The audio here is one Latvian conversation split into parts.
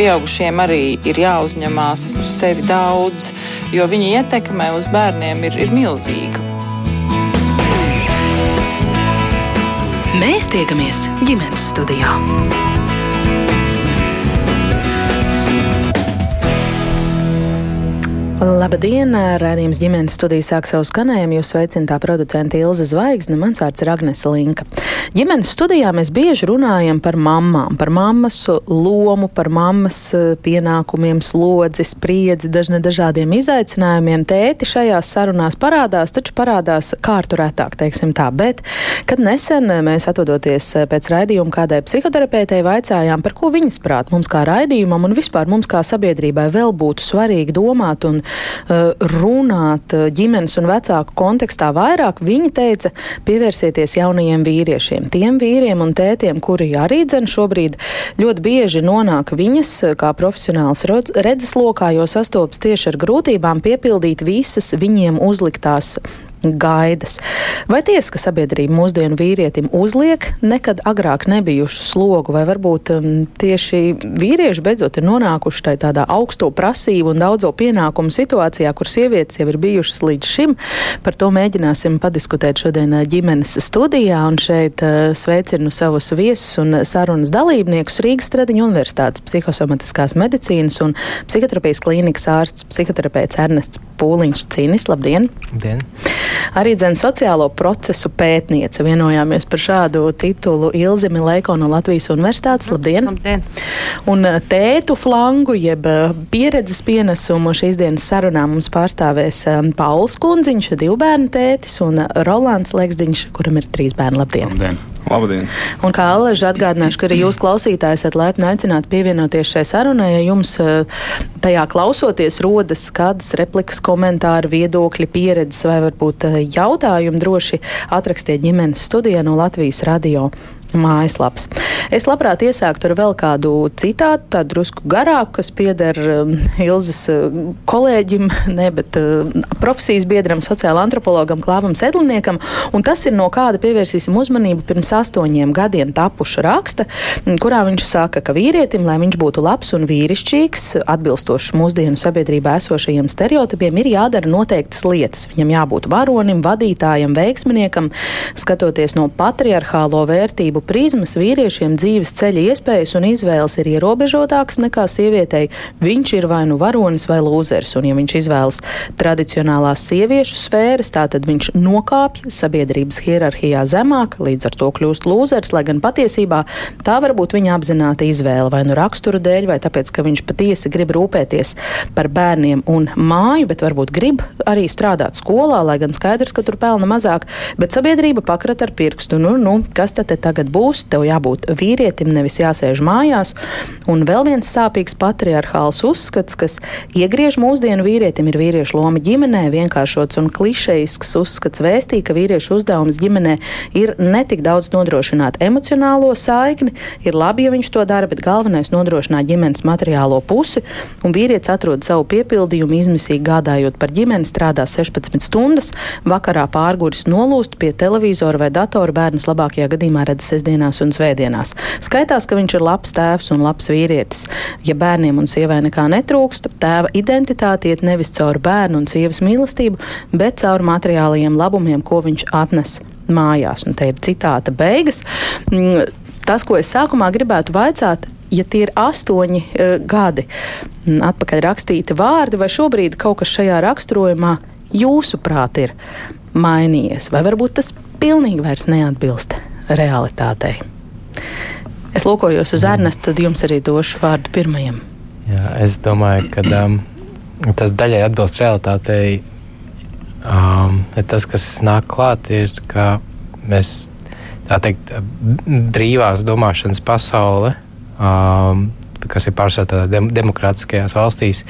pieaugušiem arī ir jāuzņemās uz sevi daudz, jo viņa ietekme uz bērniem ir, ir milzīga. Mēs tiekamies ģimenes studijā. Labdien! Rādījums ģimenes studijā sāk savu skanējumu. Jūs sveicināta producente Ilza Zvaigzne, mans vārds ir Agnese Linka. Ģimenes studijā mēs bieži runājam par mammām, par mammas lomu, par mammas eh, pienākumiem, slodzi, spriedzi, dažne dažādiem izaicinājumiem. Tēti šajās sarunās parādās, taču parādās kārtu retāk, teiksim tā. Bet, kad nesen mēs atvadoties pēc raidījuma kādai psihoterapeitei, vaicājām, par ko viņas prāt mums kā raidījumam un vispār mums kā sabiedrībai vēl būtu svarīgi domāt un Eh, runāt eh, ģimenes un vecāku kontekstā vairāk, viņa teica, pievērsieties jaunajiem vīriešiem, tiem vīriem un tētiem, kuri arī dzen šobrīd. Ļoti bieži nonāk viņas eh, kā profesionāls redzeslokā, jo sastopas tieši ar grūtībām piepildīt visas viņiem uzliktās gaidas. Vai tiesa, ka sabiedrība mūsdienu vīrietim uzliek nekad agrāk nebijušu slogu, vai varbūt um, tieši vīrieši beidzot ir nonākuši tai tādā augsto prasību un daudzo pienākumu situācijā, kur sievietes jau ir bijušas līdz šim? Par to mēģināsim padiskutēt šodien uh, ģimenes studijā, un šeit uh, sveicinu savus viesus un sarunas dalībniekus Rīgas Stradiņu Universitātes psihosomatiskās medicīnas un psihoterapijas klīnikas ārsts psihoterapeits Ernests Pūliņš Cīnis. Labdien! Labdien. Arī dzen sociālo procesu pētniece. Vienojāmies par šādu titulu Ilzi Milēko no Latvijas Universitātes. Labdien! Labdien. Un eh, tētu flangu, jeb eh, pieredzes pienesumu šīs dienas sarunā mums pārstāvēs eh, Pauls Kunziņš, divu bērnu tētis, un Rolands Leksdiņš, kuram ir trīs bērni. Labdien! Labdien. Labdien! Un kā Alaža atgādināšu, ka arī jūs klausītāji esat laipni aicināti pievienoties šai sarunai, ja jums eh, tajā klausoties rodas kādas replikas, komentāri, viedokļi, pieredzes vai varbūt eh, jautājumi, droši atrakstiet ģimenes studijā no Latvijas radio mājaslapas. Es labprāt iesāktu ar vēl kādu citātu, tādu drusku garāku, kas pieder um, Ilzas uh, kolēģim, ne, bet uh, profesijas biedram, sociāla antropologam Klāvam Sedliniekam, un tas ir no kāda pievērsīsim uzmanību pirms astoņiem gadiem tapuša raksta, kurā viņš saka, ka vīrietim, lai viņš būtu labs un vīrišķīgs, atbilstošs mūsdienu sabiedrībā esošajiem stereotipiem, ir jādara noteiktas lietas. Viņam jābūt varonim, vadītājam, veiksminiekam, skatoties no patriarchālo vērtību vērtību prizmas vīriešiem dzīves ceļa iespējas un izvēles ir ierobežotākas nekā sievietei. Viņš ir vai nu varonis vai lūzers, un ja viņš izvēlas tradicionālās sieviešu sfēras, tātad viņš nokāpj sabiedrības hierarhijā zemāk, līdz ar to kļūst lūzers, lai gan patiesībā tā var būt viņa apzināta izvēle vai nu rakstura dēļ, vai tāpēc, ka viņš patiesi grib rūpēties par bērniem un māju, bet varbūt grib arī strādāt skolā, lai gan skaidrs, ka tur pelna mazāk, bet sabiedrība pakrat ar pirkstu. Nu, nu, kas tad tagad būs, tev jābūt vīrietim, nevis jāsēž mājās. Un vēl viens sāpīgs patriarchāls uzskats, kas iegriež mūsdienu vīrietim, ir vīriešu loma ģimenē. Vienkāršots un klišejisks uzskats vēstī, ka vīriešu uzdevums ģimenē ir netik daudz nodrošināt emocionālo saikni. Ir labi, ja viņš to dara, bet galvenais nodrošināt ģimenes materiālo pusi. Un vīrietis atrod savu piepildījumu, izmisīgi gādājot par ģimeni, strādā 16 stundas, vakarā pārguris nolūst pie televizora vai datora bērnus labākajā gadījumā redz sestdienās un svētdienās. Skaitās, ka viņš ir labs tēvs un labs vīrietis. Ja bērniem un sievai nekā netrūkst, tēva identitāte iet nevis caur bērnu un sievas mīlestību, bet caur materiālajiem labumiem, ko viņš atnes mājās. Un te ir citāta beigas. Mm, tas, ko es sākumā gribētu vaicāt, ja tie ir astoņi uh, gadi mm, atpakaļ rakstīti vārdi, vai šobrīd kaut kas šajā raksturojumā jūsuprāt ir mainījies, vai varbūt tas pilnīgi vairs neatbilst realitātei. Es lūkojos uz Ernestu, tad jums arī došu vārdu pirmajam. Jā, es domāju, ka um, tas daļai atbilst realitātei. Um, tas, kas nāk klāt, ir, ka mēs teikt, brīvās domāšanas pasaule, um, kas ir pārsvarā dem demokrātiskajās valstīs,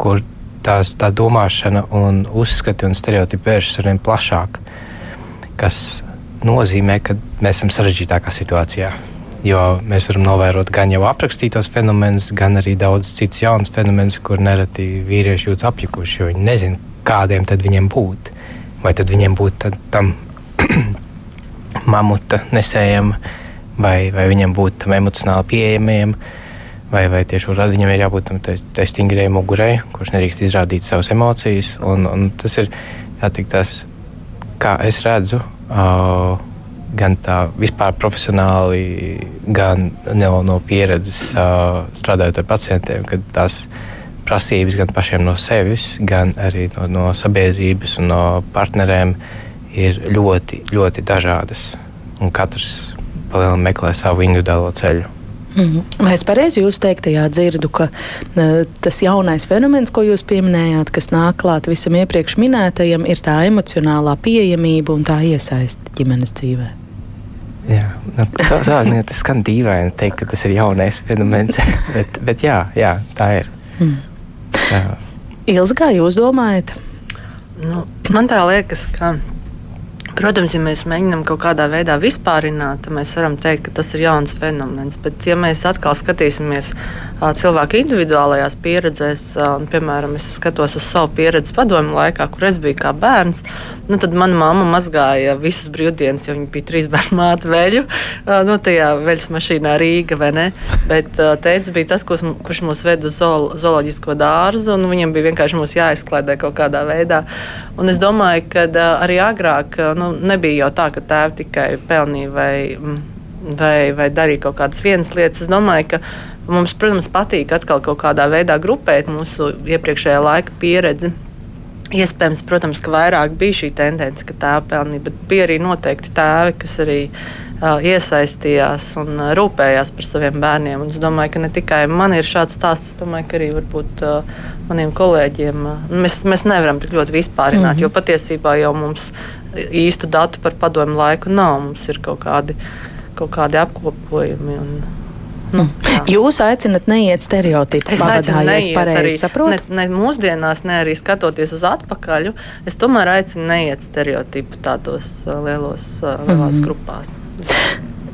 kur tās, tā domāšana un uzskati un stereotipi vēršas arvien plašāk, kas nozīmē, ka mēs esam sarežģītākā situācijā. Jo mēs varam novērot gan jau aprakstītos fenomenus, gan arī daudz citus jaunus fenomenus, kur nereti vīrieši jūtas apjukuši, jo viņi nezina, kādiem tad viņiem būt. Vai tad viņiem būt tam mamuta nesējam, vai, vai viņam būt tam emocionāli pieejamiem, vai, vai tieši otrādi viņam ir jābūt tam tai stingrajai mugurei, kurš nedrīkst izrādīt savas emocijas. Un, un tas ir teikt, tas, kā es redzu. Uh, gan tā vispār profesionāli, gan no, no pieredzes uh, strādājot ar pacientiem, kad tās prasības gan pašiem no sevis, gan arī no, no sabiedrības un no partneriem ir ļoti, ļoti dažādas. Un katrs meklē savu individuālo ceļu. Mhm. Vai es pareizi jūs teiktajā dzirdu, ka uh, tas jaunais fenomens, ko jūs pieminējāt, kas nāk klāt visam iepriekš minētajam, ir tā emocionālā pieejamība un tā iesaiste ģimenes dzīvē? Jā, nu, savā ziņā tas skan dīvaini teikt, ka tas ir jaunais fenomens, bet, bet jā, jā, tā ir. Mm. Ilzi, kā jūs domājat? Nu, man tā liekas, ka Protams, ja mēs mēģinām kaut kādā veidā vispārināt, tad mēs varam teikt, ka tas ir jauns fenomens. Bet, ja mēs atkal skatīsimies cilvēku individuālajās pieredzēs, un, piemēram, es skatos uz savu pieredzi padomu laikā, kur es biju kā bērns, nu, tad mana mamma mazgāja visas brīvdienas, jo viņa bija trīs bērnu māte veļu, nu, tajā veļas mašīnā Rīga, vai ne? Bet teicis bija tas, kurš, mūs ved uz zool, zooloģisko dārzu, un viņam bija vienkārši jāizklaidē kaut kādā veidā. Un es domāju, ka arī agrāk, nu, nu, nebija jau tā, ka tēvi tikai pelnīja vai, vai, vai darīja kaut kādas vienas lietas. Es domāju, ka mums, protams, patīk atkal kaut kādā veidā grupēt mūsu iepriekšējā laika pieredzi. Iespējams, protams, ka vairāk bija šī tendence, ka tēvi pelnīja, bet bija arī noteikti tēvi, kas arī uh, iesaistījās un uh, rūpējās par saviem bērniem. Un es domāju, ka ne tikai man ir šāds stāsts, es domāju, ka arī varbūt uh, maniem kolēģiem mēs, mēs nevaram tik ļoti vispārināt, mm -hmm. jo patiesībā jau mums īstu datu par padomu laiku nav. Mums ir kaut kādi, kaut kādi apkopojumi. Un, Nu, jā. Jūs aicinat neiet stereotipu es aicinu neiet arī, ne, ne mūsdienās, ne arī skatoties uz atpakaļ. Es tomēr aicinu neiet stereotipu tādos uh, lielos, uh, lielās mm grupās.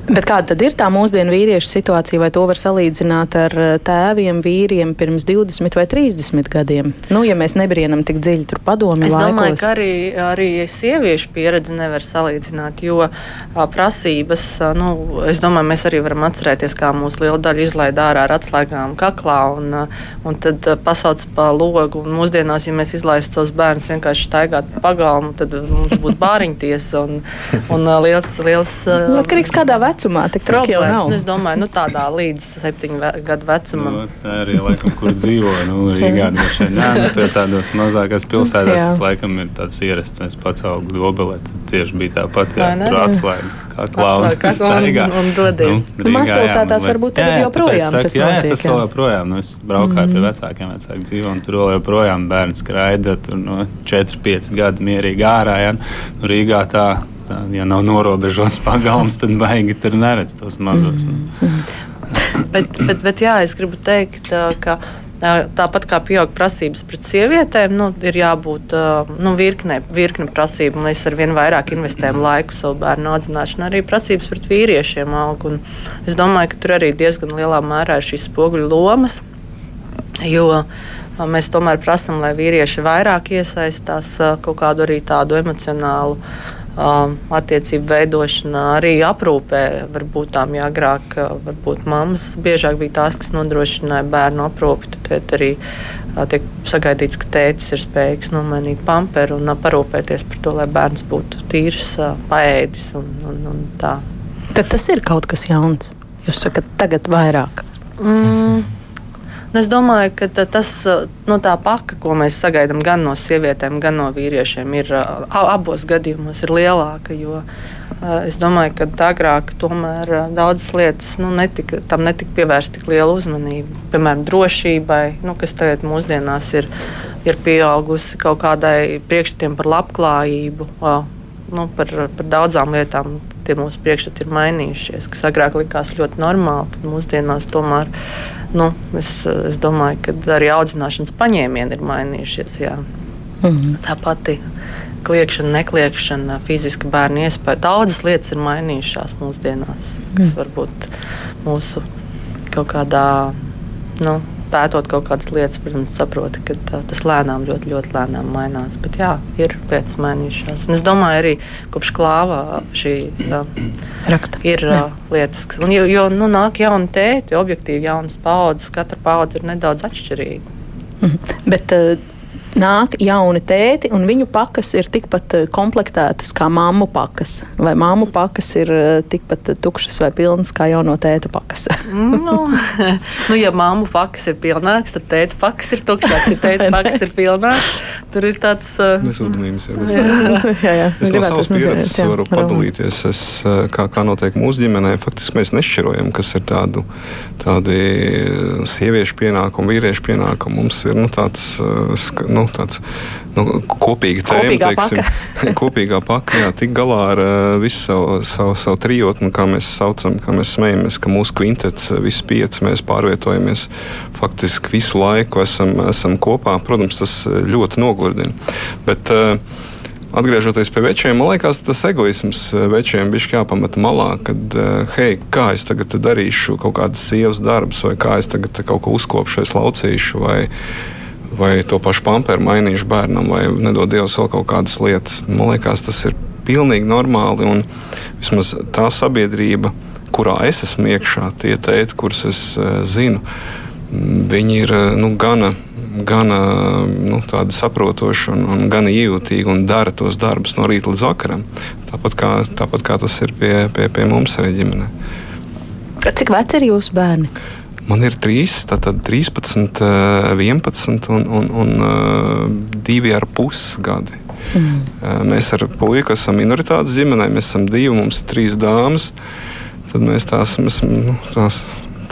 Bet kāda tad ir tā mūsdienu vīriešu situācija, vai to var salīdzināt ar eh, tēviem, vīriem pirms 20 vai 30 gadiem? Nu, ja mēs nebrienam tik dziļi tur padomju es laikos. domāju, ka arī, arī sieviešu pieredzi nevar salīdzināt, jo prasības, nu, es domāju, mēs arī varam atcerēties, kā mūsu liela daļa izlaida ārā ar atslēgām kaklā un, un tad pasauc pa logu. Un mūsdienās, ja mēs izlaistu savus bērnus vienkārši staigāt pa pagalmu, tad mums būtu bāriņtiesa un, un liels, liels. Nu, atkarīgs kādā vecumā vecumā tik problēmas. Nu, es domāju, nu, tādā līdz septiņu gadu vecumam. Nu, tā arī laikam, kur dzīvo. Nu, Rīgā droši vien. Jā, nu, tādos mazākās pilsētās tas laikam ir tāds ierasts. Es pats augu dobelē, tieši bija tāpat, jā, tur atslēga. Kā klauns staigā. Un, un dodies. Nu, Rīgā, Mazpilsētās varbūt tagad jā, joprojām tas jā, notiek. Jā, tas vēl joprojām. Nu, es braukāju mm. pie vecākiem, vecāki dzīvo, un tur vēl joprojām bērns skraida, tur no 4-5 gadu mierīgi ārā. Ja? Nu, Rīgā tā Tā, ja nav norobežots pagalms, tad baigi tur neredz tos mazos. -hmm. bet, bet, bet jā, es gribu teikt, ka. Tāpat kā pieaug prasības pret sievietēm, nu, ir jābūt nu, virkne, virkne prasību. Mēs ar vien vairāk investējam laiku savu bērnu audzināšanā, arī prasības pret vīriešiem aug. Un es domāju, ka tur arī diezgan lielā mērā ir šīs spoguļu lomas. Jo mēs tomēr prasām, lai vīrieši vairāk iesaistās kaut kādu arī tādu emocionālu attiecību veidošanā, arī aprūpē. Varbūt tām jāgrāk, varbūt mammas biežāk bija tās, kas nodrošināja bērnu aprūpi. Tad arī tiek sagaidīts, ka tēcis ir spējīgs nomainīt pamperu un parūpēties par to, lai bērns būtu tīrs, paēdis un, un, un tā. Tad tas ir kaut kas jauns. Jūs sakat, tagad vairāk. Mm. Es domāju, ka tas nu, tā paka, ko mēs sagaidām gan no sievietēm, gan no vīriešiem, ir abos gadījumos ir lielāka. Jo, es domāju, ka agrāk tomēr daudzas lietas nu, netika, tam netika pievērsta tik liela uzmanība. Piemēram, drošībai, nu, kas tagad mūsdienās ir, ir pieaugusi kaut kādai priekšstatiem par labklājību. Nu, par, par daudzām lietām tie mūsu priekšstati ir mainījušies, kas agrāk likās ļoti normāli. Tad mūsdienās tomēr nu, es, es domāju, ka arī audzināšanas paņēmieni ir mainījušies. Jā. Mm. Tā pati kliēkšana, nekliēkšana, fiziska bērnu iespēja. Daudzas lietas ir mainījušās mūsdienās, kas mm. varbūt mūsu kaut kādā nu, pētot kaut kādas lietas, protams, saproti, ka tā, tas lēnām, ļoti, ļoti lēnām mainās. Bet jā, ir lietas mainījušās. Un es domāju, arī kopš klāvā šī jā, raksta. Ir jā. lietas, kas, un, jo, jo nu, nāk jauni tēti, objektīvi jaunas paudzes, katra paudze ir nedaudz atšķirīga. Mhm. Bet, uh, nāk jauni tēti, un viņu pakas ir tikpat eh, komplektētas kā māmu pakas. Vai māmu pakas ir eh, tikpat tukšas vai pilnas kā jauno tētu pakas? nu, nu, ja māmu pakas ir pilnāks, tad tēta pakas ir tukšāks. Ja tēta pakas ir pilnāks, tur ir tāds uh, nesodāmības. Jā, jā. Es no savas pieredzes jā, varu padalīties. Es, kā, kā notiek mūsu ģimenē, faktiski mēs nešķirojam, kas ir tādu, tādi sieviešu pienākumi, vīriešu pienākumi. Mums ir nu, tāds. Nu, nu, tāds nu, kopīga tēma, kopīgā teiksim, paka. kopīgā paka. Jā, tik galā ar visu savu, savu, savu trijotni, kā mēs saucam, kā mēs smejamies, ka mūsu kvintets, visi pieci mēs pārvietojamies faktiski visu laiku, esam, esam kopā. Protams, tas ļoti nogurdina. Bet, uh, Atgriežoties pie večiem, man liekas, tas egoisms večiem bija jāpamata malā, kad, hei, kā es tagad darīšu kaut kādas sievas darbus, vai kā es tagad kaut ko uzkopšu, vai slaucīšu, vai, vai to pašu pamperu mainīšu bērnam, vai nedod Dievs vēl kaut kādas lietas. Man liekas, tas ir pilnīgi normāli. Un vismaz tā sabiedrība, kurā es esmu iekšā, tie tēti, kurus es uh, zinu, viņi ir uh, nu, gana. Gan nu, tādi saprotoši, un, un gan iejūtīgi un dara tos darbus no rīta līdz vakaram. Tāpat kā, tāpat kā tas ir pie, pie, pie mums arī ģimenē. Cik veci ir jūsu bērni? Man ir trīs, tātad 13, 11 un, un, un 2,5 gadi. Mm. Mēs ar puiku esam minoritātes ģimenē, mēs esam divi, mums ir trīs dāmas. Tad mēs tās, mēs, nu, tās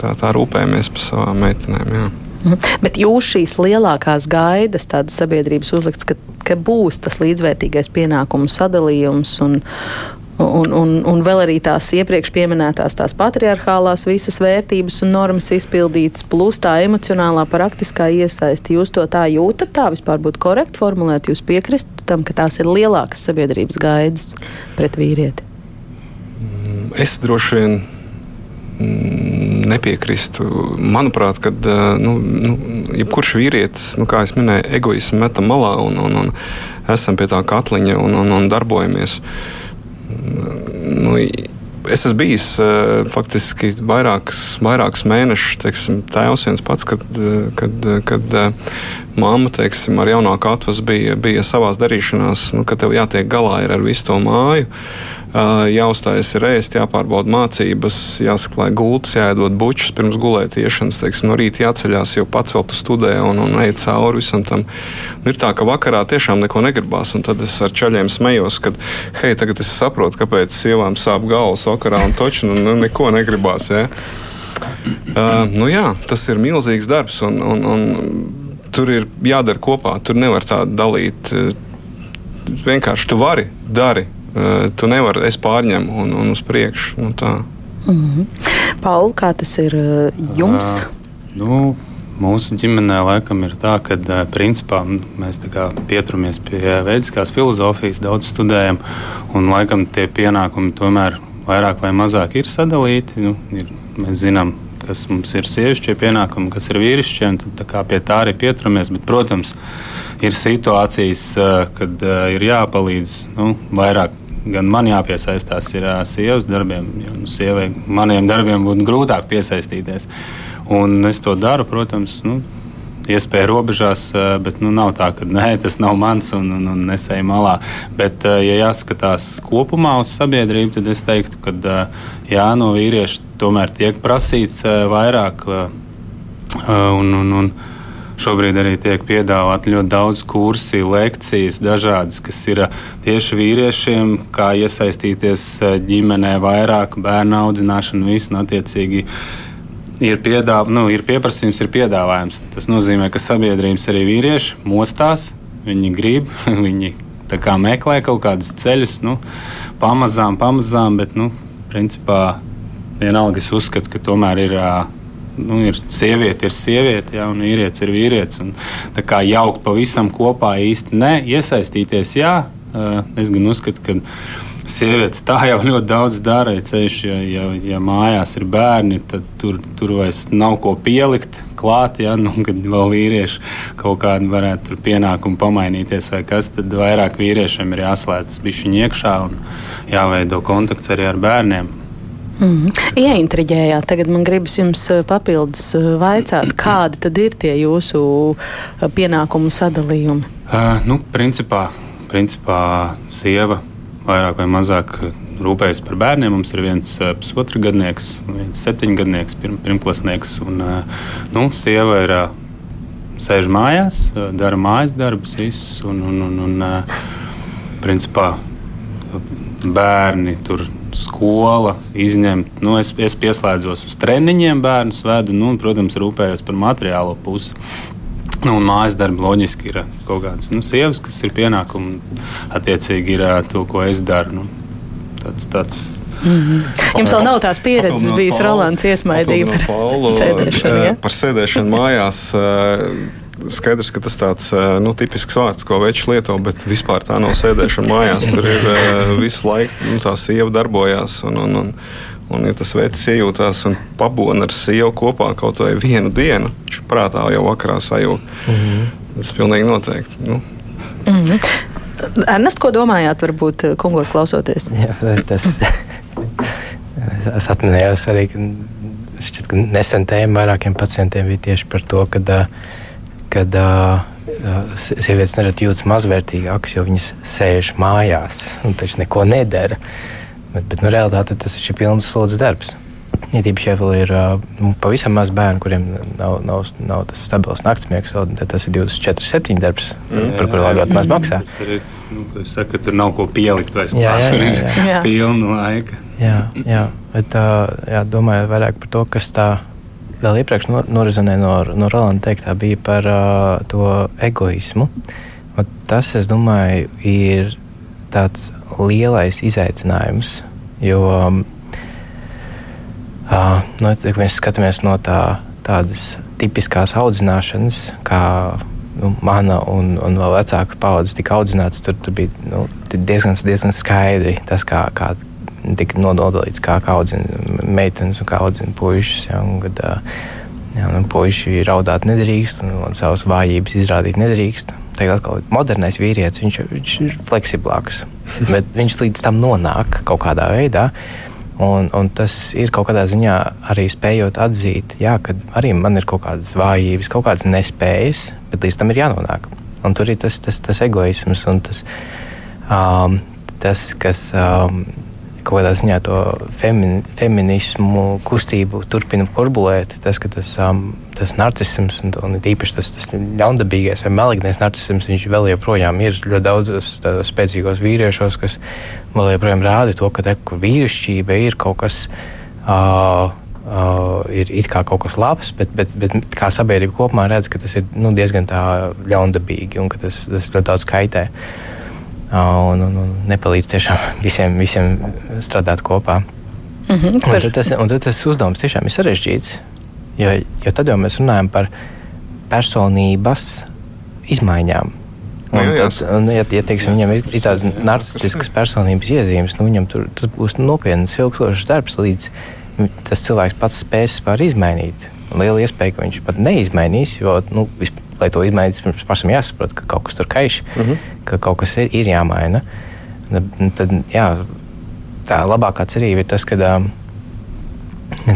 tā, tā rūpējamies par savām meitenēm. Jā. Mhm. Bet jūs šīs lielākās gaidas, tādas sabiedrības uzlikts, ka, ka būs tas līdzvērtīgais pienākumu sadalījums un, Un, un, un vēl arī tās iepriekš minētās tās patriarchālās visas vērtības un normas izpildītas, plus tā emocionālā, praktiskā iesaisti. Jūs to tā jūtat, tā vispār būtu korekti formulēt, jūs piekristu tam, ka tās ir lielākas sabiedrības gaidas pret vīrieti? Mm, es droši vien mm, nepiekrīstu. Manuprāt, kad nu, nu, jebkurš vīrietis, nu, kā jau minēju, egoismu metam malā un, un, un esam pie tā katliņa un, un, un darbojamies. Uh, nu, Es esmu bijis uh, faktiski vairākus, vairākus mēnešus, teiksim, tēvs viens pats, kad, eh, kad, eh, kad mamma, teiksim, ar jaunāku atvasu bija, bija savās darīšanās, nu, ka tev jātiek galā ar visu to māju. Jāuzstājas ir ēst, jāpārbauda mācības, jāsaklāj gultas, jāiedod bučus pirms gulētiešanas. Teiksim, no rīta jāceļās, jo pats vēl tu studē un, un ej cauri visam tam. Un ir tā, ka vakarā tiešām neko negribās, un tad es ar ceļiem smējos, ka, hei, tagad es saprotu, kāpēc sievām sāp galvas vakarā un toču, un nu, neko negribās. Ja? Uh, nu jā, tas ir milzīgs darbs, un, un, un tur ir jādara kopā. Tur nevar tā dalīt. Vienkārši tu vari, dari, tu nevari, es pārņemu un, un uz priekšu. Nu, tā. mm -hmm. Pauli, kā tas ir eh, jums? Uh, nu, Mūsu ģimenē laikam ir tā, ka principā, mēs pieturamies pie veidiskās filozofijas, daudz studējam, un laikam tie pienākumi tomēr vairāk vai mazāk ir sadalīti. Nu, ir, mēs zinām, kas mums ir sievišķie pienākumi, kas ir vīrišķie, un tad, tā pie tā arī pieturamies. Bet, protams, ir situācijas, kad ir jāpalīdz nu, vairāk gan man jāpiesaistās ir sievas darbiem, jo nu, sievai maniem darbiem būtu grūtāk piesaistīties. Un es to daru, protams, nu, iespēja robežās, bet nu, nav tā, ka nē, tas nav mans un, un, un nesēju malā. Bet, ja jāskatās kopumā uz sabiedrību, tad es teiktu, ka jā, no vīrieša tomēr tiek prasīts vairāk. Un, un, un, Šobrīd arī tiek piedāvāti ļoti daudz kursi, lekcijas, dažādas, kas ir uh, tieši vīriešiem, kā iesaistīties uh, ģimenē vairāk, bērnu audzināšanu, visu, un attiecīgi ir, piedāv, nu, ir pieprasījums, ir piedāvājums. Tas nozīmē, ka sabiedrības arī vīrieši mostās, viņi grib, viņi meklē kaut kādus ceļus, nu, pamazām, pamazām, bet, nu, principā, vienalga es uzskatu, ka tomēr ir uh, nu, ir sieviete, ir sieviete, ja, un vīrietis ir vīrietis. Un, tā kā jaukt pavisam kopā īsti ne iesaistīties, jā, es gan uzskatu, ka sievietes tā jau ļoti daudz dara. Ja, ceļš, ja, ja, ja mājās ir bērni, tad tur, tur vairs nav ko pielikt klāt. Ja, nu, kad vēl vīrieši kaut kādi varētu pienākumu pamainīties, vai kas, tad vairāk vīriešiem ir jāslēdz bišķiņi iekšā un jāveido kontakts arī ar bērniem. Mm -hmm. Ieintriģējāt, tagad man gribas jums eh, papildus eh, vaicāt, kādi tad ir tie jūsu eh, pienākumu sadalījumi? Uh, nu, principā, principā sieva vairāk vai mazāk rūpējas par bērniem. Mums ir viens pusotra gadnieks, viens septiņgadnieks, pirm, pirmklasnieks. Un, nu, sieva ir sēž mājās, dara mājas darbus, visus, un, un, un, un principā bērni tur skola izņemt. Nu, es, es pieslēdzos uz treniņiem, bērnu vedu, nu, un, protams, rūpējos par materiālo pusi. Nu, mājas darbi loģiski ir kaut kādas nu, sievas, kas ir pienākumi, attiecīgi ir to, ko es daru. Nu, tāds, tāds Mm -hmm. Jums vēl nav tās pieredzes, bijis Rolands iesmaidīja par sēdēšanu. Ja? Par sēdēšanu mājās. Skaidrs, ka tas tāds nu, tipisks vārds, ko veids lieto, bet vispār tā nav sēdēšana mājās. Tur ir visu laiku nu, tā sieva darbojās. Un, un, un, Un, ja tas veids iejūtās un pabūna ar sievu kopā kaut vai vienu dienu, viņš prātā jau vakarā sajūt. Mm -hmm. Tas pilnīgi noteikti. Nu. Mm -hmm. Ernest, ko domājāt, varbūt kungos klausoties? Jā, tas, es atminējos arī, ka, šķiet, ka nesen tēma vairākiem pacientiem bija tieši par to, ka kad uh, sievietes nereti jūtas mazvērtīgākas, jo viņas sēž mājās un taču neko nedara. Bet, bet nu, realitāte tas ir pilns slodzes darbs. Ja tīpaši, ja vēl ir nu, pavisam maz bērnu, kuriem nav, nav, nav tas stabils naktsmiegs, tad tas ir 24, 7 darbs, mm, par kuru ļoti maz maksā. Tas arī tas, nu, es saku, ka tur nav ko pielikt. Jā, jā, jā, jā. Tur ir pilna laika. Jā, jā, bet jā, domāju vairāk par to, kas tā vēl iepriekš norizonē no, no Rolanda teiktā bija par uh, to egoismu. Un tas, es domāju, ir tāds lielais izaicinājums. Jo, uh, nu, ja mēs skatāmies no tā, tādas tipiskās audzināšanas, kā nu, mana un, un vēl vecāka paudze tika audzināts, tur, tur bija nu, diezgan, diezgan skaidri tas, kā, kā tika nodalīts, kā audzina meitenes un kā audzina puikas. Ja, un, kad, ja, nu, puiši raudāt nedrīkst un, un savas vājības izrādīt nedrīkst teikt, atkal modernais vīrietis, viņš, viņš ir fleksiblāks, bet viņš līdz tam nonāk kaut kādā veidā. Un, un tas ir kaut kādā ziņā arī spējot atzīt, jā, ka arī man ir kaut kādas vājības, kaut kādas nespējas, bet līdz tam ir jānonāk. Un tur ir tas, tas, tas egoisms un tas, um, tas kas. Um, kādā ziņā to femin, feminismu kustību turpina kurbulēt. Tas, ka tas, um, tas narcisms un, un īpaši tas, tas ļaundabīgais vai malignais narcisms, viņš vēl joprojām ir ļoti daudzos spēcīgos vīriešos, kas vēl joprojām rāda to, ka te, vīrišķība ir kaut kas. Uh, Uh, ir it kā kaut kas labs, bet, bet, bet kā sabiedrība kopumā redz, ka tas ir nu, diezgan ļaundabīgi un ka tas, tas ļoti daudz kaitē. Uh, un, un, un nepalīdz tiešām visiem, visiem strādāt kopā. Mm -hmm, par... un, tad tas, un tad tas uzdevums tiešām ir sarežģīts. Jo, jo tad jau mēs runājam par personības izmaiņām. Un, jā, tad, un, ja, ja teiksim, viņam ir, ir tādas narcistiskas personības iezīmes, nu, viņam tur, tas būs nopietns, ilgstošs darbs, līdz tas cilvēks pats spēs pār izmainīt. Liela iespēja, ka viņš pat neizmainīs, jo nu, lai to izmainītu, mums pašam jāsaprot, ka kaut kas tur kaiš, mm -hmm. ka kaut kas ir, ir jāmaina. Tad, jā, tā labākā cerība ir tas, ka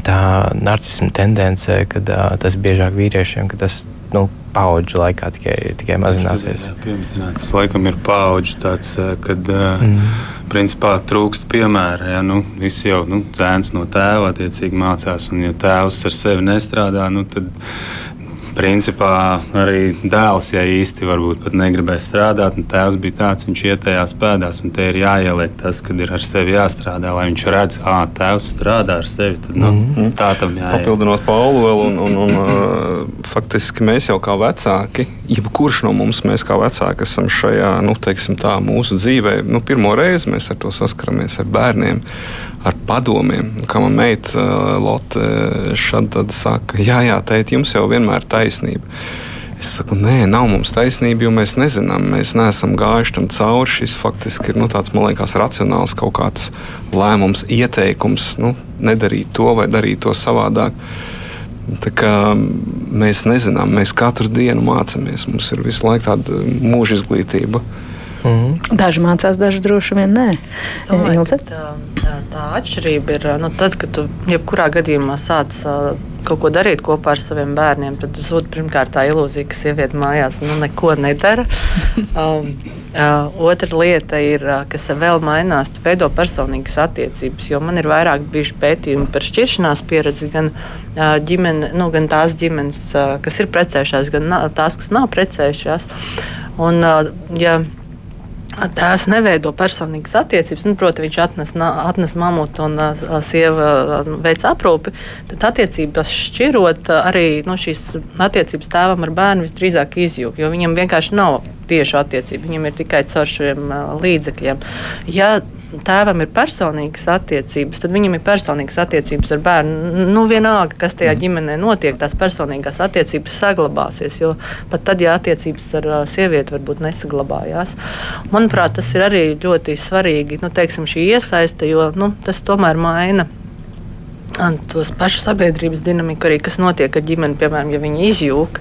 tā narcisma tendence, kad tas biežāk vīriešiem, ka tas nu, paudžu laikā tikai, tikai mazināsies. Tas laikam ir paudžu tāds, kad mm. principā trūkst piemēra. Ja, nu, visi jau nu, zēns no tēva attiecīgi mācās, un ja tēvs ar sevi nestrādā, nu, tad principā arī dēls, ja īsti varbūt pat negribēja strādāt, un tēvs bija tāds, viņš ietējās pēdās, un te ir jāieliek tas, kad ir ar sevi jāstrādā, lai viņš redz, ka tēvs strādā ar sevi. Tad, nu, mm -hmm. Tā tam jāiet. Papildinot Paulu vēl, un, un, un uh, faktiski mēs jau kā vecāki, jebkurš no mums, mēs kā vecāki esam šajā, nu, teiksim tā, mūsu dzīvē, nu, pirmo reizi mēs ar to saskaramies ar bērniem ar padomiem. Kā man meita uh, Lotte šādi saka, jā, jā, tēt, jums jau vienmēr taisnība. Es saku, nē, nav mums taisnība, jo mēs nezinām, mēs neesam gājuši tam cauri. Šis faktiski ir nu, tāds, man liekas, racionāls kaut kāds lēmums, ieteikums, nu, nedarīt to vai darīt to savādāk. Mēs nezinām, mēs katru dienu mācāmies. Mums ir visu laiku tāda mūža izglītība. Mm. Daži mācās, daži droši vien nē. Domāju, tā, tā atšķirība ir, nu, tad, kad tu jebkurā gadījumā sāc kaut ko darīt kopā ar saviem bērniem, tad zūd pirmkārt tā ilūzija, ka sieviete mājās nu, neko nedara. um, uh, otra lieta ir, uh, kas vēl mainās, veido personīgas attiecības. Jo man ir vairāk bijuši pētījumi par šķiršanās pieredzi, gan, uh, ģimene, nu, gan tās ģimenes, uh, kas ir precējušās, gan tās, kas nav precējušās. Un, uh, ja, Tēvs neveido personīgas attiecības. Nu, Protams, viņš atnes, atnes mamutu un uh, sieva veic aprūpi. Tad attiecības šķirot, arī nu, šīs attiecības tēvam ar bērnu visdrīzāk izjūg, jo viņam vienkārši nav tieši attiecība. Viņam ir tikai caur šiem līdzekļiem. Ja tēvam ir personīgas attiecības, tad viņam ir personīgas attiecības ar bērnu. Nu, vienalga, kas tajā mm. ģimenē notiek, tās personīgās attiecības saglabāsies. Jo pat tad, ja attiecības ar sievieti varbūt nesaglabājās, manuprāt, tas ir arī ļoti svarīgi. Nu, teiksim, šī iesaiste, jo nu, tas tomēr maina tos pašu sabiedrības dinamiku, arī kas notiek ar ģimeni, piemēram, ja viņi izjūg.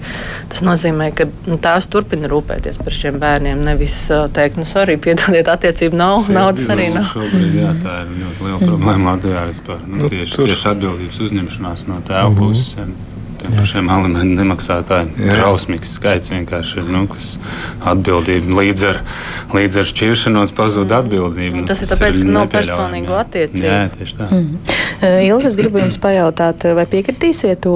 Tas nozīmē, ka nu, tās turpina rūpēties par šiem bērniem. Nevis teikt, nu, sorry, piedodiet, attiecību nav, Sēt naudas arī nav. Šobrīd, jā, tā ir ļoti liela problēma Latvijā vispār. Nu, tieši, tieši atbildības uzņemšanās no tēva mm -hmm. Tiem pašiem alimentu nemaksātājiem. Drausmīgs skaits vienkārši ir, nu, kas atbildība līdz ar, līdz ar šķiršanos pazūd mm. atbildība. Nu, tas, tas ir tāpēc, ka nav personīgo attiecību. Jā, tieši tā. Mm. Uh, Ilze, es gribu jums pajautāt, vai piekritīsiet to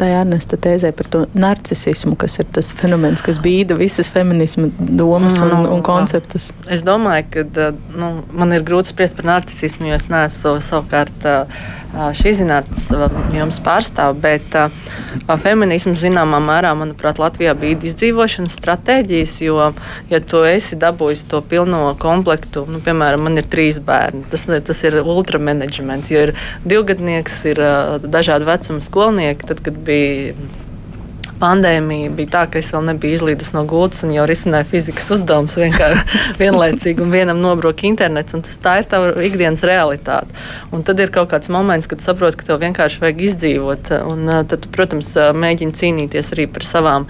tajā Ernesta tēzē par to narcisismu, kas ir tas fenomens, kas bīda visas feminisma domas un, nu, un konceptus? Es domāju, ka nu, man ir grūti spriest par narcisismu, jo es neesmu savukārt. Uh, šī zinātnes jums pārstāv, bet feminisms zināmā mērā, manuprāt, Latvijā bija izdzīvošanas stratēģijas, jo, ja tu esi dabūjis to pilno komplektu, nu, piemēram, man ir trīs bērni, tas, tas ir ultramanagements, jo ir divgadnieks, ir dažādu vecumu skolnieki, tad, kad bija pandēmija bija tā, ka es vēl nebiju izlīdus no gultas un jau risināju fizikas uzdevumus vienkārši vienlaicīgi, un vienam nobroka internets. Tas tā ir tava ikdienas realitāte. Un tad ir kaut kāds moments, kad saproti, ka tev vienkārši vajag izdzīvot. Un, tad, protams, mēģini cīnīties arī par savām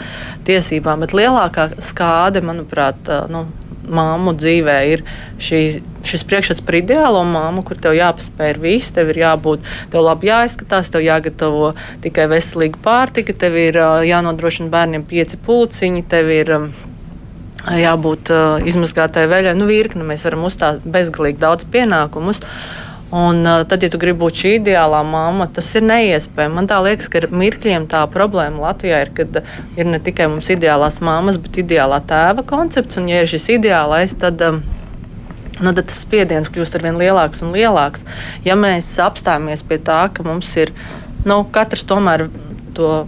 tiesībām. Bet lielākā skāde, manuprāt, nu, māmu dzīvē ir šī, šis priekšstats par ideālo māmu, kur tev jāpaspēj viss, tev ir jābūt, tev labi jāizskatās, tev jāgatavo tikai veselīga pārtika, tev ir jānodrošina bērniem pieci pulciņi, tev ir jābūt izmazgātai veļai. Nu, virkni mēs varam uzstāt bezgalīgi daudz pienākumus. Uh, Un, uh, tad, ja tu gribi būt šī ideālā mamma, tas ir neiespējami. Man liekas, ka mirkļiem tā problēma Latvijā ir, ka ir ne tikai mums ideālās mammas, bet ideālā tēva koncepts. Un, ja ir šis ideālais, tad. Um, Nu, tad tas spiediens kļūst ar vien lielāks un lielāks. Ja mēs apstājamies pie tā, ka mums ir nu, katrs tomēr to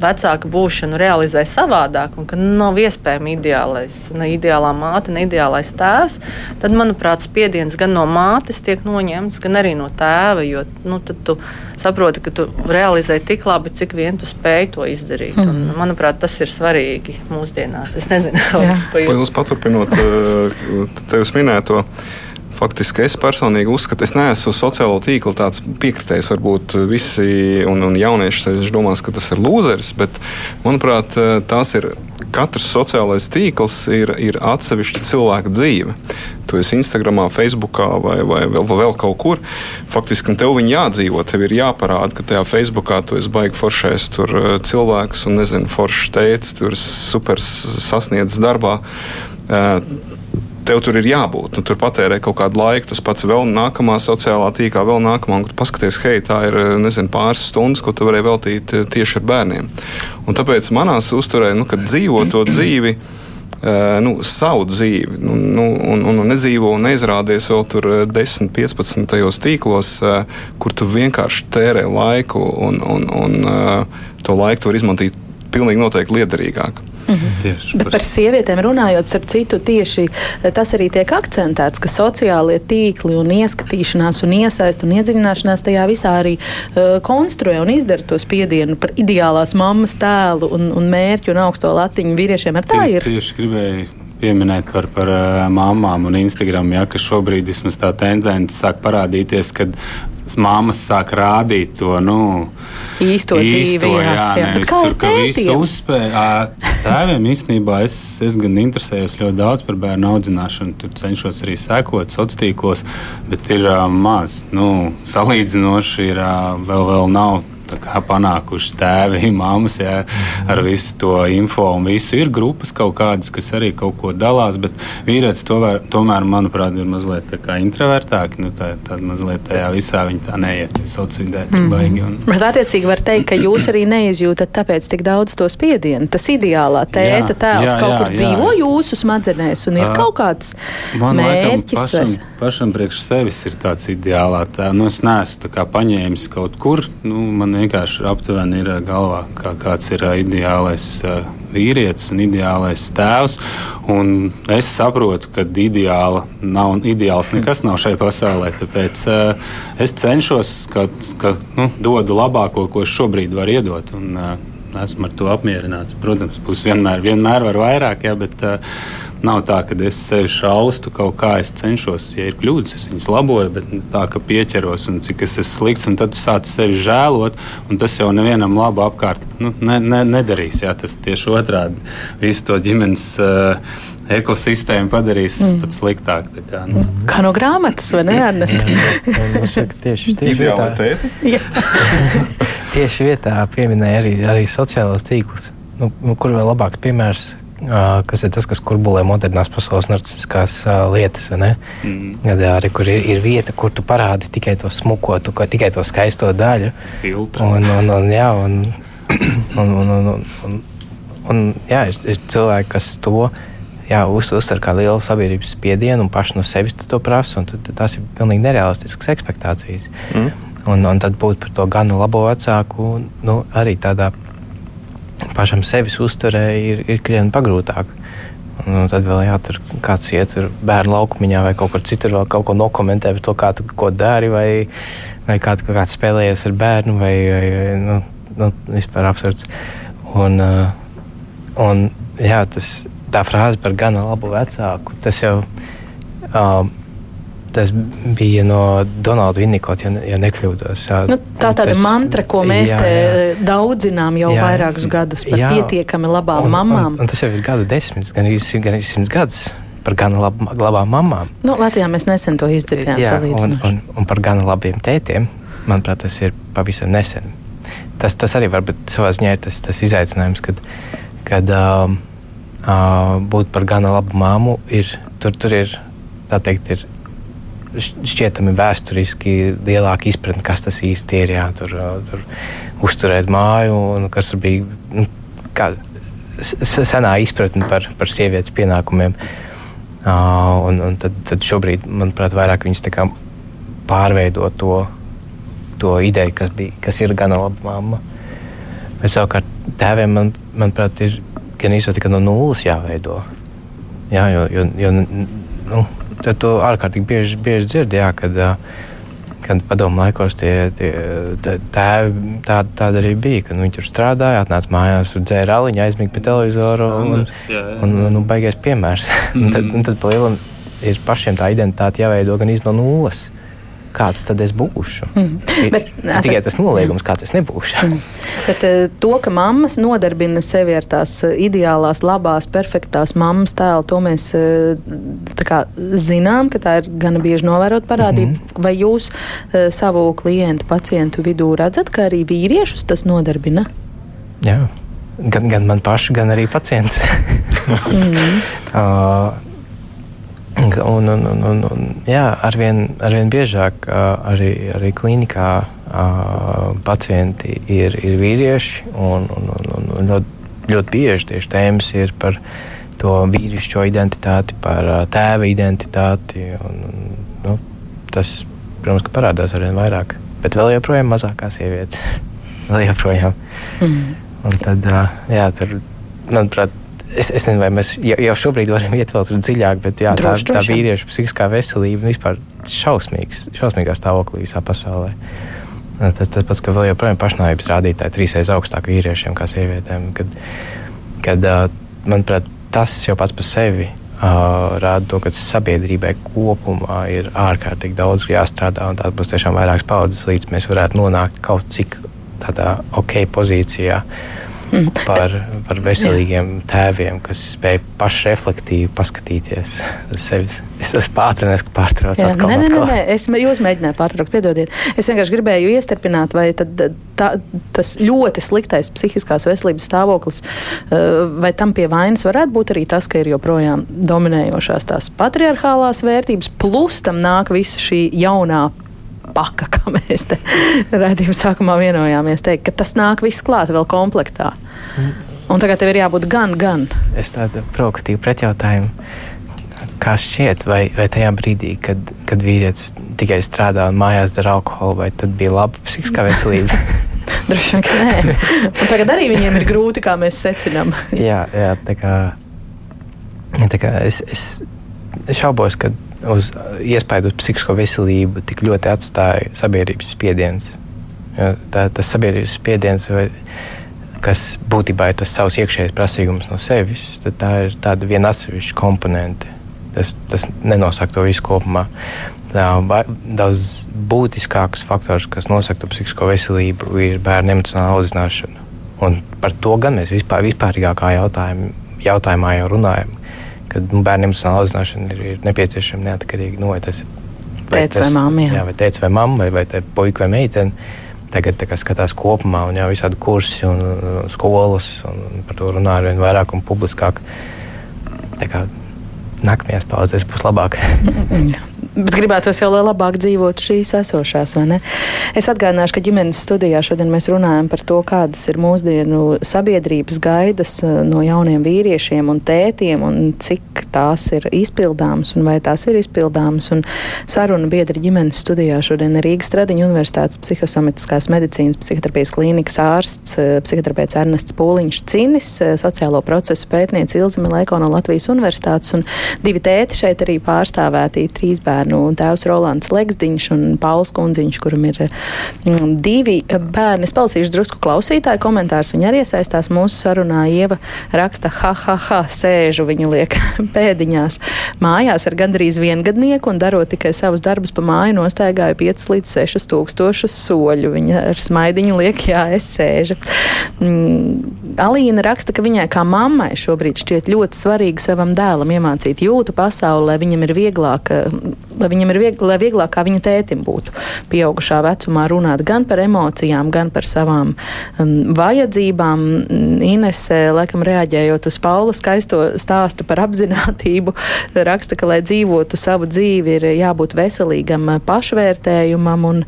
vecāka būšanu realizē savādāk, un ka nav iespējama ideālais, ne ideālā māte, ne ideālais tēvs, tad, manuprāt, spiediens gan no mātes tiek noņemts, gan arī no tēva. Jo nu, tu saproti, ka tu realizē tik labi, cik vien tu spēj to izdarīt. Mm. Un, manuprāt, tas ir svarīgi mūsdienās. Es nezinu, kāpēc. Jūs paturpinot eh, tevis minēto faktiski es personīgi uzskatu, es neesmu sociālo tīklu piekritējis. Varbūt visi un, un jaunieši domās, ka tas ir lūzeris, bet manuprāt, tās ir. Katrs sociālais tīkls ir, ir atsevišķa cilvēka dzīve. Tu esi Instagram, Facebook vai, vai vēl, vēl kaut kur. Faktiski tev viņa jādzīvo, tev ir jāparāda, ka tajā Facebookā tu esi baigi foršais eh, cilvēks un nezinu, foršs teicis, tur super sasniedzis darbā eh, tev tur ir jābūt. Nu, tur patērē kaut kādu laiku, tas pats vēl nākamā sociālā tīklā, vēl nākamā, un tu paskaties, hei, tā ir nezinu, pāris stundas, ko tu vari veltīt eh, tieši ar bērniem. Un tāpēc manās uzturē, nu, kad dzīvo to dzīvi. Uh, nu, savu dzīvi, nu, nu, un, un, un nedzīvo un neizrādies vēl tur 10, 15 tīklos, kur tu vienkārši tērē laiku, un, un, un to laiku var izmantot pilnīgi noteikti liederīgāk. Mhm. Bet par sievietēm runājot, starp citu, tieši tas arī tiek akcentēts, ka sociālie tīkli un ieskatīšanās un iesaist un iedziļināšanās tajā visā arī uh, konstruē un izdara to spiedienu par ideālās mammas tēlu un, un mērķu un augsto latiņu vīriešiem. Ar tā tieši, ir. Tieši gribēju pieminēt par, par uh, māmām un Instagram, ja, ka šobrīd vismaz tā tendence sāk parādīties, kad māmas sāk rādīt to nu, īsto, īsto dzīvi. Jā, jā, jā. Nevis tur, ka visu uzspēja. Tēviem īstenībā es, es gan interesējos ļoti daudz par bērnu audzināšanu, tur cenšos arī sekot sociālos tīklos, bet ir uh, maz. Nu, salīdzinoši ir uh, vēl, vēl nav panākuši tēvi, māmas, jā, ar visu to info un visu. Ir grupas kaut kādas, kas arī kaut ko dalās, bet vīrietis tomēr, tomēr manuprāt, ir mazliet introvertāki. Nu, tā, tad mazliet tajā visā viņa tā neiet tik mm. baigi. Un... Bet attiecīgi var teikt, ka jūs arī neizjūtat tāpēc tik daudz to spiedienu. Tas ideālā tēta tēls jā, kaut jā, kur jā, dzīvo jā. jūsu smadzenēs un ir uh, kaut kāds man mērķis. Laikam, pašam, pašam priekš sevis ir tāds ideālā tēls. Nu, es neesmu paņēmis kaut kur. Nu, man vienkārši aptuveni ir galvā, kā, kāds ir ideālais vīrietis un ideālais tēvs. Un es saprotu, ka ideāla nav, ideāls nekas nav šai pasaulē. Tāpēc uh, es cenšos, ka, ka nu, dodu labāko, ko šobrīd varu iedot. Un, uh, esmu ar to apmierināts. Protams, būs vienmēr, vienmēr var vairāk, jā, bet uh, Nav tā, ka es sevi šaustu kaut kā, es cenšos, ja ir kļūdas, es viņas laboju, bet tā, ka pieķeros un cik es esmu slikts, un tad tu sāc sevi žēlot, un tas jau nevienam labu apkārt nu, ne, ne, nedarīs. Jā, tas tieši otrādi visu to ģimenes. Uh, ekosistēmu padarīs mm. pat sliktāk. Kā, nu. kā no grāmatas, vai ne? tieši tieši vietā, tieši vietā pieminēja arī, arī sociālos tīklus. Nu, nu, kur vēl labāks piemērs kas ir tas, kas kurbulē modernās pasaules narcistiskās lietas. Mm. Kad arī kur ir, ir vieta, kur tu parādi tikai to smuko, tu, tikai to skaisto daļu. Filtra. Un, un, un, jā, un, un, un, un, un, un, jā, ir, ir cilvēki, kas to jā, uz, uztver kā lielu sabiedrības spiedienu un paši no sevis to prasa. Tas ir pilnīgi nerealistisks expectācijas. Mm. Un, un tad būt par to gana labo vecāku, nu, arī tādā pašam sevis uztverē ir, ir krietni pagrūtāk. Un tad vēl jātur kāds iet uz bērnu laukumiņā vai kaut kur citur, vēl kaut ko nokomentē par to, kā tu ko dari, vai, vai kā tu kāds spēlējies ar bērnu, vai, vai nu, nu, vispār absurds. Un, uh, un jā, tas, tā frāze par gana labu vecāku, tas jau. Uh, Tas bija no Donalda Vinnikota, ja, ja nekļūdos. Jā, nu, tā tāda tas, mantra, ko mēs jā, jā. daudzinām jau jā, vairākus gadus par jā, pietiekami labām un, mamām. Un, un tas jau ir gadu desmits, gan arī simts gadus par gana lab, labām mamām. Nu, Latvijā mēs nesen to izdarījām. Un, un, un par gana labiem tētiem, manuprāt, tas ir pavisam nesen. Tas, tas arī var būt savā ziņā tas, tas izaicinājums, kad, kad uh, uh, būt par gana labu māmu ir, tur, tur ir, tā teikt, ir šķietami vēsturiski lielāka izpratne, kas tas īsti ir. Jā, tur, tur uzturēt māju, un kas tur bija nu, kā, senā izpratne par, par sievietes pienākumiem. Uh, un, un tad, tad šobrīd, manuprāt, vairāk viņas pārveido to, to ideju, kas, bija, kas ir gana laba mamma. Bet savukārt tēviem, man, manuprāt, ir gan īstenībā no nulles jāveido. Jā, jo, jo, jo nu, to ārkārtīgi bieži, bieži dzird, jā, kad, kad padomu laikos tie, tie tēvi tā, tāda arī bija, kad viņi tur strādāja, atnāca mājās, dzēra aliņu, aizmīga pie televizora un, jā, jā. un, un, un baigais piemērs. Mm. tad, un tad pa lielam ir pašiem tā identitāte jāveido gan iz no nulles kāds tad es būšu. Mm. Ir, Bet, tikai tas noliegums, kāds es nebūšu. Mm. Bet eh, to, ka mammas nodarbina sevi ar tās eh, ideālās, labās, perfektās mammas tēlu, to mēs eh, kā, zinām, ka tā ir gana bieži novērot parādība. Mm -hmm. Vai jūs savu klientu, pacientu vidū redzat, ka arī vīriešus tas nodarbina? Jā. Gan, gan man pašu, gan arī pacients. mm uh, Un, un, un, un, un, jā, arvien, arvien biežāk arī, arī klinikā pacienti ir, ir vīrieši. Un, un, un, un ļoti, ļoti bieži tieši tēmas ir par to vīrišķo identitāti, par tēva identitāti. Un, un, nu, tas, protams, parādās arvien vairāk. Bet vēl joprojām mazākās sievietes. vēl joprojām. Mm. Un tad, jā, tur, manuprāt, es, es nezinu, vai mēs jau, šobrīd varam iet vēl dziļāk, bet jā, Droši, tā, tā vīriešu psihiskā veselība vispār šausmīgs, šausmīgā stāvoklī visā pasaulē. Tas, tas pats, ka vēl joprojām pašnāvības rādītāji trīsreiz augstāk vīriešiem kā sievietēm. Kad, kad, manuprāt, tas jau pats par sevi uh, rāda to, ka sabiedrībai kopumā ir ārkārtīgi daudz jāstrādā, un tā būs tiešām vairākas paudzes, līdz mēs varētu nonākt kaut cik tādā ok pozīcijā. Mm. Par, par veselīgiem tēviem, kas spēj pašreflektīvi paskatīties uz sevi. Es esmu pātrinājis, ka pārtraucu atkal. nē, nē, nē, nē, es jūs mēģināju pārtraukt, piedodiet. Es vienkārši gribēju iestarpināt, vai tad, tā, tas ļoti sliktais psihiskās veselības stāvoklis, eh, vai tam pie vainas varētu būt arī tas, ka ir joprojām dominējošās tās patriarchālās vērtības, plus tam nāk visa šī jaunā paka, kā mēs te redzējām, sākumā vienojāmies teikt, ka tas nāk viss klāt vēl komplektā. Un tagad tev ir jābūt gan, gan. Es tādu provokatīvu pretjautājumu. Kā šķiet, vai, vai tajā brīdī, kad, kad vīrietis tikai strādā un mājās dara alkoholu, vai tad bija laba psihiskā veselība? Droši vien, ka nē. Un tagad arī viņiem ir grūti, kā mēs secinām. jā, jā, tā kā, tā kā es, es, šaubos, ka uz iespēju uz psihisko veselību tik ļoti atstāja sabiedrības spiediens. Ja, tā, tas sabiedrības spiediens, vai, kas būtībā ir tas savs iekšējais prasījums no sevis, tad tā ir tāda viena atsevišķa komponente. Tas, tas nenosaka to visu kopumā. Tā, daudz būtiskāks faktors, kas nosaka psihisko veselību, ir bērnu emocionāla audzināšana. Un par to gan mēs vispār, vispārīgākā jautājumā, jautājumā jau runājam. Kad nu, bērnu emocionāla audzināšana ir, ir nepieciešama neatkarīgi no tā, Tētis vai mamma, jā. jā, vai tēvs vai mamma, vai, vai puika vai meitene. Tagad tā kā skatās kopumā, un jau visādi kursi un uh, skolas, un, un par to runā ar vien vairāk un publiskāk. Tā kā nākamajās paudzēs būs labāk. Bet gribētos jau, lai labāk dzīvotu šīs esošās, vai ne? Es atgādināšu, ka ģimenes studijā šodien mēs runājam par to, kādas ir mūsdienu sabiedrības gaidas eh, no jauniem vīriešiem un tētiem, un cik tās ir izpildāmas, un vai tās ir izpildāmas. Un saruna biedri ģimenes studijā šodien ir Rīgas Stradiņa Universitātes psihosomatiskās medicīnas psihoterapijas klīnikas ārsts, eh, psihoterapeits Ernests Pūliņš Cinis, eh, sociālo procesu pētniece Ilze Milēko no Latvijas Universitātes, un divi tēti šeit arī pārstāvēti trīs bērnu. Tēvs Rolands Legsdiņš un Pauls Kundziņš, kuram ir mm, divi bērni. Es palasīšu drusku klausītāju komentārus. Viņa arī iesaistās mūsu sarunā. Ieva raksta, ha, ha, ha, sēžu viņa liek pēdiņās. Mājās ar gandrīz viengadnieku un darot tikai savus darbus pa māju nostaigāju 5 līdz 6 tūkstošus soļu. Viņa ar smaidiņu liek, jā, es sēžu. Mm, Alīna raksta, ka viņai kā mammai šobrīd šķiet ļoti svarīgi savam dēlam iemācīt jūtu pasauli, lai viņam ir vieglāk, eh, lai viņam ir viegl, lai vieglāk kā viņa tētim būtu pieaugušā vecumā runāt gan par emocijām, gan par savām um, vajadzībām. Inese, laikam reaģējot uz Paula skaisto stāstu par apzinātību, raksta, ka, lai dzīvotu savu dzīvi, ir jābūt veselīgam pašvērtējumam. Un,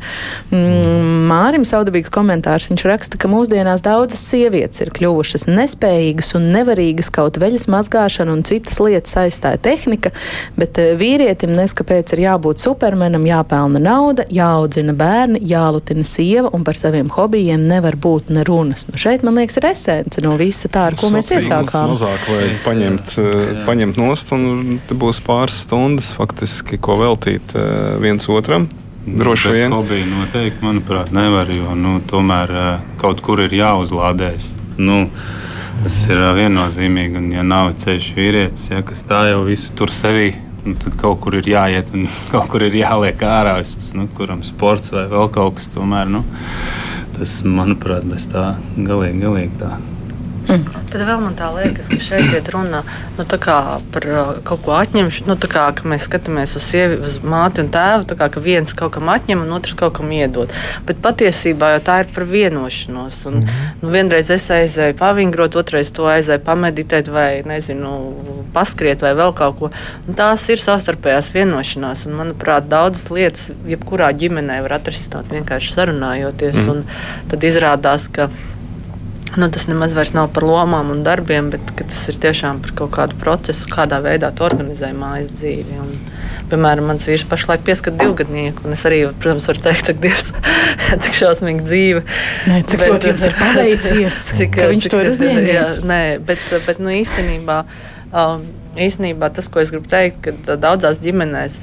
mm, Mārim Saudabīgs komentārs, viņš raksta, ka mūsdienās daudzas sievietes ir kļuvušas nespējīgas un nevarīgas kaut veļas mazgāšana un citas lietas aizstāja tehnika, bet eh, vīrietim neskapēc ir jābūt supermenam, jāpelna nauda, jāaudzina bērni, jālutina sieva un par saviem hobijiem nevar būt ne runas. Nu, šeit, man liekas, ir esence no visa tā, ar ko mēs Sociāls iesākām. Mazāk vajag paņemt, eh, paņemt nost, un būs pāris stundas faktiski, ko veltīt eh, viens otram. Droši Bez vien. hobija noteikti, manuprāt, nevar, jo nu, tomēr eh, kaut kur ir jāuzlādējas. Nu, tas ir viennozīmīgi, un ja nav ceļš vīrietis, ja, kas tā jau visu tur sevī, nu, tad kaut kur ir jāiet un kaut kur ir jāliek ārā. Vismaz, nu, kuram sports vai vēl kaut kas tomēr. Nu, tas, manuprāt, bez tā galīgi, galīgi tā. Bet vēl man tā liekas, ka šeit ir runa nu, par uh, kaut ko atņemšanu. Nu, kā mēs skatāmies uz sievi, uz māti un tēvu, kā ka viens kaut kam atņem un otrs kaut kam iedod. Bet patiesībā jau tā ir par vienošanos. Un, nu, vienreiz es aizēju pavingrot, otrreiz to aizēju pameditēt vai nezinu, paskriet vai vēl kaut ko. Un tās ir savstarpējās vienošanās. Un, manuprāt, daudzas lietas jebkurā ģimenē var atrisināt vienkārši sarunājoties. Mm. Tad izrādās, ka Nu, tas nemaz nav par lomām un darbiem, bet tas ir tiešām par kaut kādu procesu, kādā veidā tu organizē mājas dzīvi. Un, piemēram, mans vīrs pašlaik pieskat divgadnieku, un es arī, protams, varu teikt, ka Dievs, cik šausmīga dzīve. Nē, cik ļoti jums ir paveicies, cik, ka viņš cik, to ir uzņēmies. Jā, nē, bet, bet nu, īstenībā. Um, īstenībā tas, ko es gribu teikt, ka daudzās ģimenēs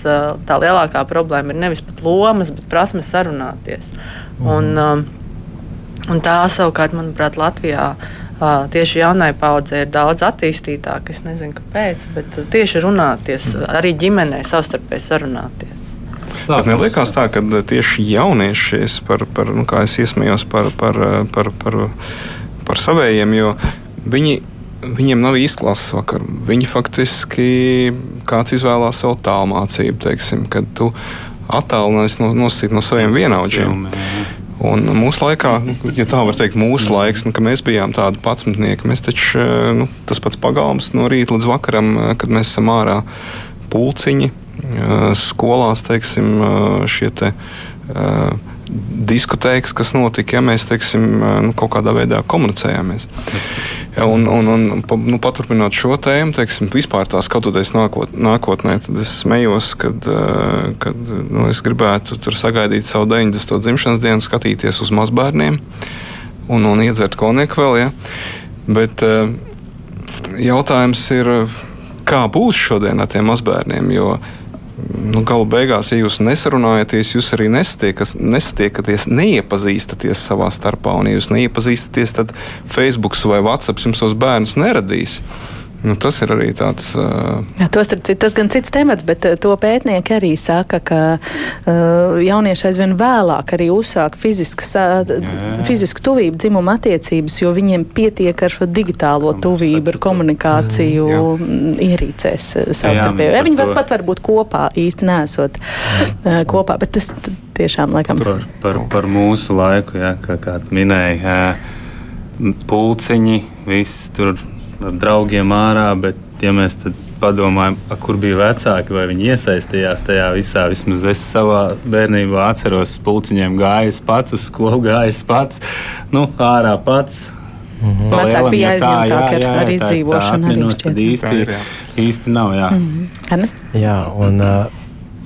tā lielākā problēma ir nevis pat lomas, bet prasme sarunāties. Mm. Un, um, un tā savukārt, manuprāt, Latvijā tieši jaunai paudzei ir daudz attīstītāka. Es nezinu, kāpēc, bet tieši runāties, arī ģimenē savstarpēji sarunāties. Bet man liekas, tā, ka tieši jaunieši, par, par, nu, kā es iesmējos par, par, par, par, par savējiem, jo viņi viņiem nav izklases vakar. Viņi faktiski kāds izvēlās savu tālmācību, teiksim, kad tu attālinājies no, no saviem vienaudžiem. Un mūsu laikā, ja tā var teikt, mūsu laiks, nu, kad mēs bijām tādi patsmitnieki, mēs taču nu, tas pats pagalms no rīta līdz vakaram, kad mēs esam ārā pulciņi, skolās, teiksim, šie te diskotēkas, kas notika, ja mēs teiksim, nu, kaut kādā veidā komunicējāmies. Un, un, un, nu, paturpinot šo tēmu, teiksim, vispār tā skatoties nākot, nākotnē, tad es smējos, kad, kad nu, es gribētu tur sagaidīt savu 90. dzimšanas dienu, skatīties uz mazbērniem un, un iedzert konjaku vēl. Ja. Bet jautājums ir, kā būs šodien ar tiem mazbērniem? Jo, nu, galu beigās, ja jūs nesarunājaties, jūs arī nesatiekaties, neiepazīstaties savā starpā. Un, ja jūs neiepazīstaties, tad Facebook vai WhatsApp jums tos bērnus neradīs. Nu, tas ir arī tāds. Uh... Jā, tos, tas gan cits temats, bet to pētnieki arī saka, ka uh, jaunieši aizvien vēlāk arī uzsāk fiziskas, uh, fizisku tuvību, dzimuma attiecības, jo viņiem pietiek ar šo digitālo tuvību, ar komunikāciju mm, ierīcēs savstarpēji. Ja, viņi var pat varbūt kopā īsti nesot uh, kopā, bet tas tiešām laikam. Par, par, par mūsu laiku, ja, kā, kā minēja, pulciņi, viss tur ar draugiem ārā, bet ja mēs padomājam, kur bija vecāki, vai viņi iesaistījās tajā visā. Vismaz es savā bērnībā atceros, pulciņiem gājis pats, uz skolu gājis pats, nu, ārā pats. Mm -hmm. Vecāki bija aizņemtāki ar, ar izdzīvošanu. Arī tad īsti, tā ir, īsti nav. Jā, mm -hmm. jā un uh,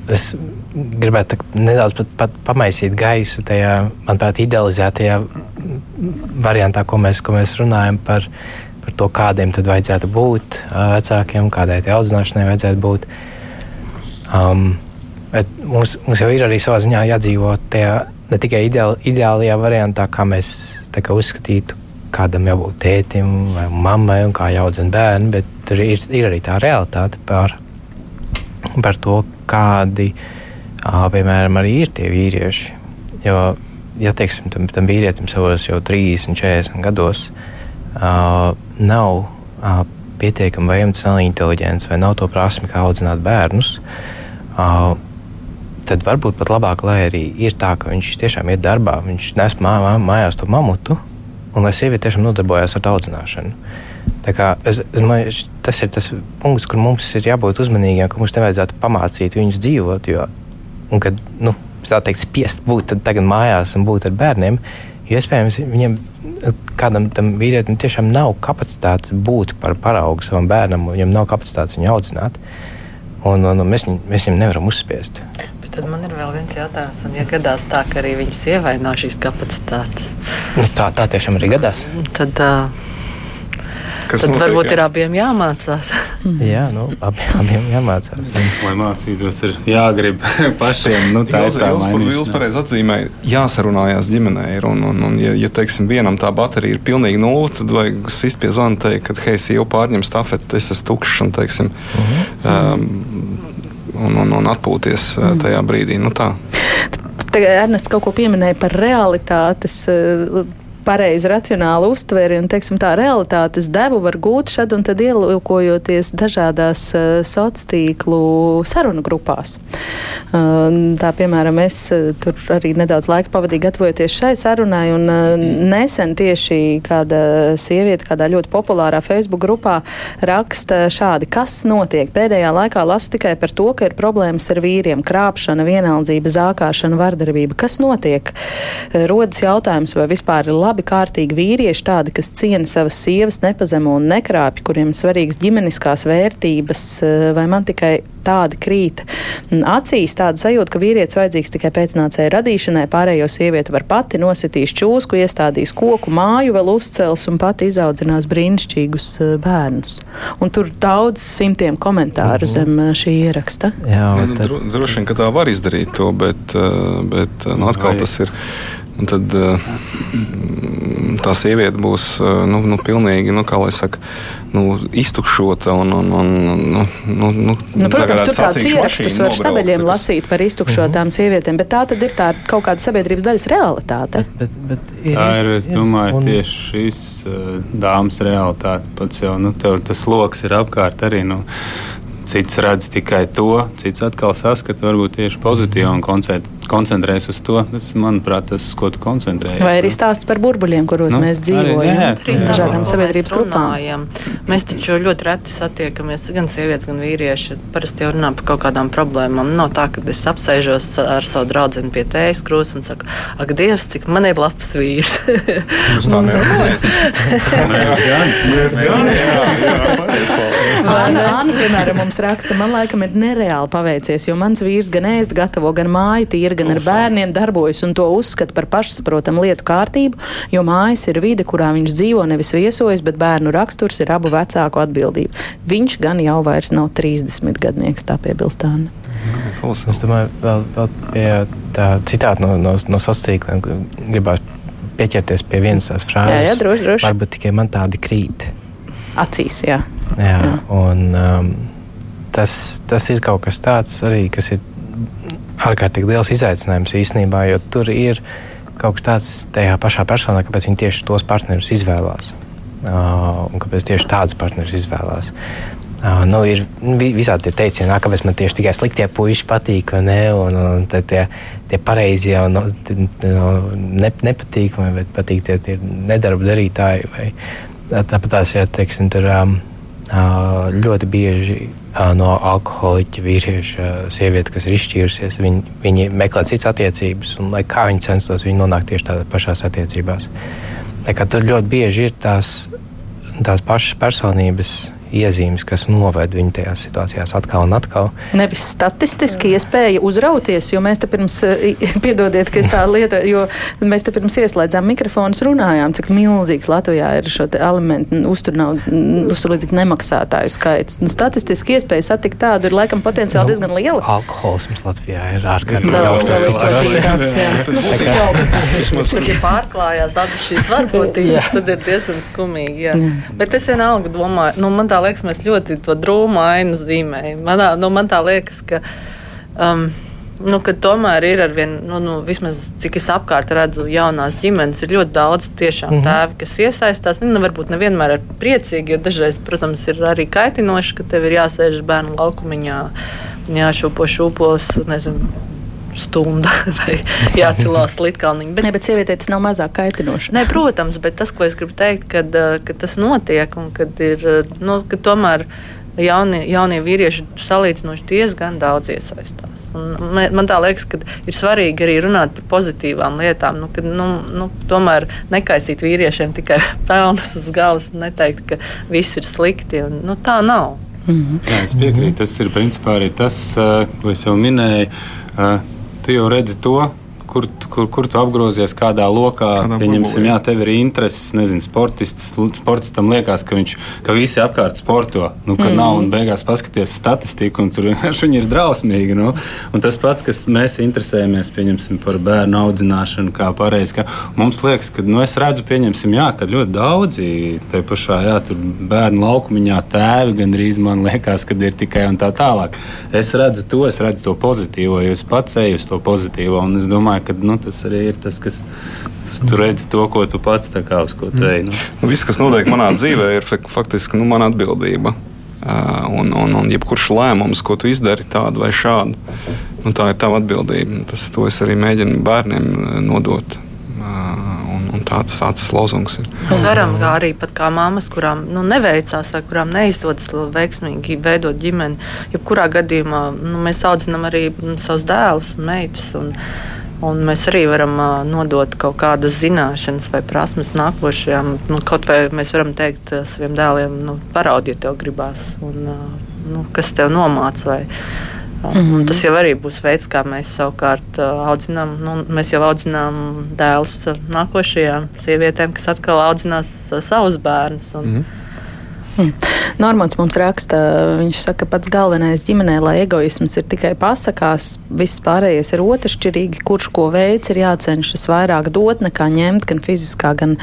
es gribētu nedaudz pat, pat pamaisīt gaisu tajā, manuprāt, idealizētajā variantā, ko mēs, ko mēs runājam par par to, kādiem tad vajadzētu būt vecākiem, kādai tai audzināšanai vajadzētu būt. Um, mums, mums jau ir arī savā ziņā jādzīvo tajā ne tikai ideāli, ideālajā variantā, kā mēs kā uzskatītu, kādam jābūt tētim vai mammai un kā jāaudzina bērni, bet tur ir, ir arī tā realitāte par, par to, kādi, piemēram, arī ir tie vīrieši. Jo, ja teiksim, tam, tam vīrietim savos jau 30, 40 gados, uh, uh, nav uh, pietiekama vai emocionāla inteliģence, vai nav to prasmi, kā audzināt bērnus, uh, tad varbūt pat labāk, lai arī ir tā, ka viņš tiešām iet darbā, viņš nes mā, mā, mājās to mamutu, un lai sieviete tiešām nodarbojas ar audzināšanu. Es, es domāju, tas ir tas punkts, kur mums ir jābūt uzmanīgiem, ka mums nevajadzētu pamācīt viņus dzīvot. Jo, un kad nu, tā teikt, spiest būt tagad mājās un būt ar bērniem, iespējams, viņiem kādam tam vīrietim tiešām nav kapacitātes būt par paraugu savam bērnam, viņam nav kapacitātes viņu audzināt. Un, un, un mēs, viņu, mēs viņam nevaram uzspiest. Bet tad man ir vēl viens jautājums, un ja gadās tā, ka arī viņas ievaino šīs kapacitātes. Nu, tā, tā tiešām arī gadās. Tad, uh, Kas Tad notiek, varbūt jā? ir abiem jāmācās. jā, nu, abiem, abiem jāmācās. Lai mācītos, ir jāgrib pašiem. Nu, tā ir tā līnija. Jūs pareizi atzīmējat, jāsarunājās ģimenē. Ir, un, un, un, ja, ja teiksim, vienam tā baterija ir pilnīgi nulle, tad vajag sist pie zvana teikt, ka, hei, jau pārņem stafeti, es esmu tukšs un, teiksim, uh -huh. um, un, un, un atpūties uh, tajā brīdī. Nu, tā. Tagad Ernests kaut ko pieminēja par realitātes pareizu racionālu uztveri un teiksim, tā realitātes devu var gūt šad un tad ielūkojoties dažādās uh, sociālo tīklu sarunu grupās. Uh, tā piemēram, es uh, tur arī nedaudz laika pavadīju gatavojoties šai sarunai, un uh, nesen tieši kāda sieviete kādā ļoti populārā Facebook grupā raksta šādi, kas notiek. Pēdējā laikā lasu tikai par to, ka ir problēmas ar vīriem, krāpšana, vienaldzība, zākāšana, vardarbība. Kas notiek? Rodas jautājums, vai vispār ir labi labi, kārtīgi vīrieši, tādi, kas ciena savas sievas, nepazemo un nekrāpj, kuriem svarīgas ģimeniskās vērtības, eh, vai man tikai tādi krīt acīs, tāda sajūta, ka vīrietis vajadzīgs tikai pēcnācēja radīšanai, pārējo sievieti var pati nositīs čūsku, iestādīs koku māju, vēl uzcels un pati izaudzinās brīnišķīgus eh, bērnus. Un tur daudz simtiem komentāru -hmm. zem šī ieraksta. Jā, nu, tad... dro, droši vien, ka tā var izdarīt to, bet, bet nu, atkal tas ir. Un tad tā sieviete būs nu, nu, pilnīgi, nu, kā lai saka, nu, iztukšota. Un, un, un, nu, nu, nu, nu, protams, tur tādus ierakstus var stabiļiem tas... lasīt par iztukšotām uh -huh. sievietēm, bet tā tad ir tā kaut kāda sabiedrības daļas realitāte. Bet, bet, bet ir, tā ir, es domāju, un... tieši šīs uh, dāmas realitāte. Pats jau nu, tev, tas lokus ir apkārt arī. Nu, Cits redz tikai to, cits atkal saskata varbūt tieši pozitīvu un koncentrējas uz to. Tas, manuprāt, tas, uz ko tu koncentrējies. Vai arī stāsts par burbuļiem, kuros nu, mēs dzīvojam, dažādām sabiedrības grupām. Mēs taču ļoti reti satiekamies, gan sievietes, gan vīrieši. Parasti jau runā par kaut kādām problēmām. Nav tā, ka es apsēžos ar savu draugu pie tējas krūzes un saku, ak, Dievs, cik man ir labs vīrs. Jūs tā nerunājat? Mēs gan. Anna, piemēram, mums raksta, man laikam ir nereāli paveicies, jo mans vīrs gan ēst gatavo, gan māju tīra, gan ar bērniem darbojas un to uzskata par pašsaprotamu lietu kārtību, jo mājas ir vide, kurā viņš dzīvo, nevis viesojas, bet bērnu raksturs ir abu vecāku atbildība. Viņš gan jau vairs nav 30 gadnieks, tā piebilst Anna. Es domāju, vēl, vēl pie tā citāta no, no, no sociāliem tīkliem gribētu pieķerties pie vienas tās frāzes. Jā, jā, droši, droši. Varbūt tikai man tādi krīt. Acīs, jā. Jā, jā. un um, tas, tas ir kaut kas tāds arī, kas ir ārkārtīgi liels izaicinājums īstenībā, jo tur ir kaut kas tāds tajā pašā personā, kāpēc viņi tieši tos partnerus izvēlās. Uh, un kāpēc tieši tādus partnerus izvēlās. Uh, nu, ir visādi tie teicieni, kāpēc man tieši tikai sliktie puiši patīk, vai ne? Un, un tie, tie pareizie jau no, no, ne, nepatīk, vai patīk tie, tie nedarba darītāji. Vai, tāpat tās, ja teiksim, tur um, ļoti bieži no alkoholiķa vīrieša sieviete, kas ir izšķīrusies, viņi, viņi meklē citas attiecības, un lai kā viņi censtos, viņi nonāk tieši tādās pašās attiecībās. Tā kā tur ļoti bieži ir tās, tās pašas personības iezīmes, kas noved viņu tajās situācijās atkal un atkal. Nevis statistiski iespēja uzrauties, jo mēs te pirms, piedodiet, ka es tā lietoju, jo mēs te pirms ieslēdzām mikrofonus runājām, cik milzīgs Latvijā ir šo alimentu uzturlīdzīgu nemaksātāju skaits. Nu, statistiski iespēja satikt tādu ir laikam potenciāli nu, diezgan liela. Alkoholisms Latvijā ir ārkārtīgi augsts. Ja pārklājās abas šīs varbūtības, tad ir diezgan skumīgi. Jā. Bet es vienalga domāju, nu, man tā liekas, mēs ļoti to drūmu ainu zīmējam. Manā, nu, man tā liekas, ka. Um, Nu, tomēr ir ar vienu, nu, nu, vismaz cik es apkārt redzu, jaunās ģimenes ir ļoti daudz tiešām mm -hmm. tēvi, kas iesaistās. Nu, varbūt nevienmēr ir priecīgi, jo dažreiz, protams, ir arī kaitinoši, ka tev ir jāsēž bērnu laukumiņā jāšūpo šūpos, nezinu, stunda vai jācelās līdkalniņa. Bet, ne, bet sievietē tas nav mazāk kaitinoši. Ne, protams, bet tas, ko es gribu teikt, kad, eh, kad tas notiek un kad ir, eh, nu, kad tomēr jaunie, jaunie vīrieši salīdzinoši diezgan daudz iesaistās. Un man tā liekas, ka ir svarīgi arī runāt par pozitīvām lietām. Nu, kad, nu, nu, tomēr nekaisīt vīriešiem tikai pelnas uz galvas un neteikt, ka viss ir slikti. Un, nu, tā nav. Mm -hmm. Jā, es piekrītu. Tas ir principā arī tas, eh, ko es jau minēju tu jau redzi to, kur, kur, kur tu apgrozies, kādā lokā. Kādā pieņemsim, jā, tev ir intereses, nezinu, sportists. Sportistam liekas, ka, viņš, ka visi apkārt sporto. Nu, ka mm. nav un beigās paskaties statistiku, un tur vienkārši viņi ir drausmīgi. Nu. Un tas pats, kas mēs interesējamies pieņemsim, par bērnu audzināšanu, kā pareizi. Ka mums liekas, ka nu, es redzu, pieņemsim, jā, ka ļoti daudzi te pašā jā, bērnu laukumiņā tēvi gandrīz man liekas, ka ir tikai un tā tālāk. Es redzu to, es redzu to pozitīvo, jo es pats eju uz to pozitīvo. Un es domāju, ka nu, tas arī ir tas, kas. Tu redzi to, ko tu pats tā kā uz ko tu ej. Nu. Nu, viss, kas notiek manā dzīvē, ir faktiski nu, mana atbildība. Uh, un, un, un jebkurš lēmums, ko tu izdari tādu vai šādu, nu, tā ir tava atbildība. Tas, to es arī mēģinu bērniem nodot. Un, un tāds, tāds lozungs ir. Mēs varam arī pat kā mammas, kurām nu, neveicās vai kurām neizdodas veiksmīgi veidot ģimeni. Jebkurā gadījumā nu, mēs audzinām arī savus dēlus un meitas. Un, Un mēs arī varam nodot kaut kādas zināšanas vai prasmes nākošajām. Nu, kaut vai mēs varam teikt saviem dēliem, nu, paraudiet, ja tev gribās, un, nu, kas tev nomāca. Vai, Mm -hmm. Tas jau arī būs veids, kā mēs savukārt audzinām. Nu, mēs jau audzinām dēlus nākošajām sievietēm, kas atkal audzinās savus bērnus. Un, mm -hmm. Hmm. Normāls mums raksta, viņš saka, ka pats galvenais ģimenē, lai egoisms ir tikai pasakās, viss pārējais ir otršķirīgi, kurš ko veids, ir jācenšas vairāk dot nekā ņemt, gan fiziskā, gan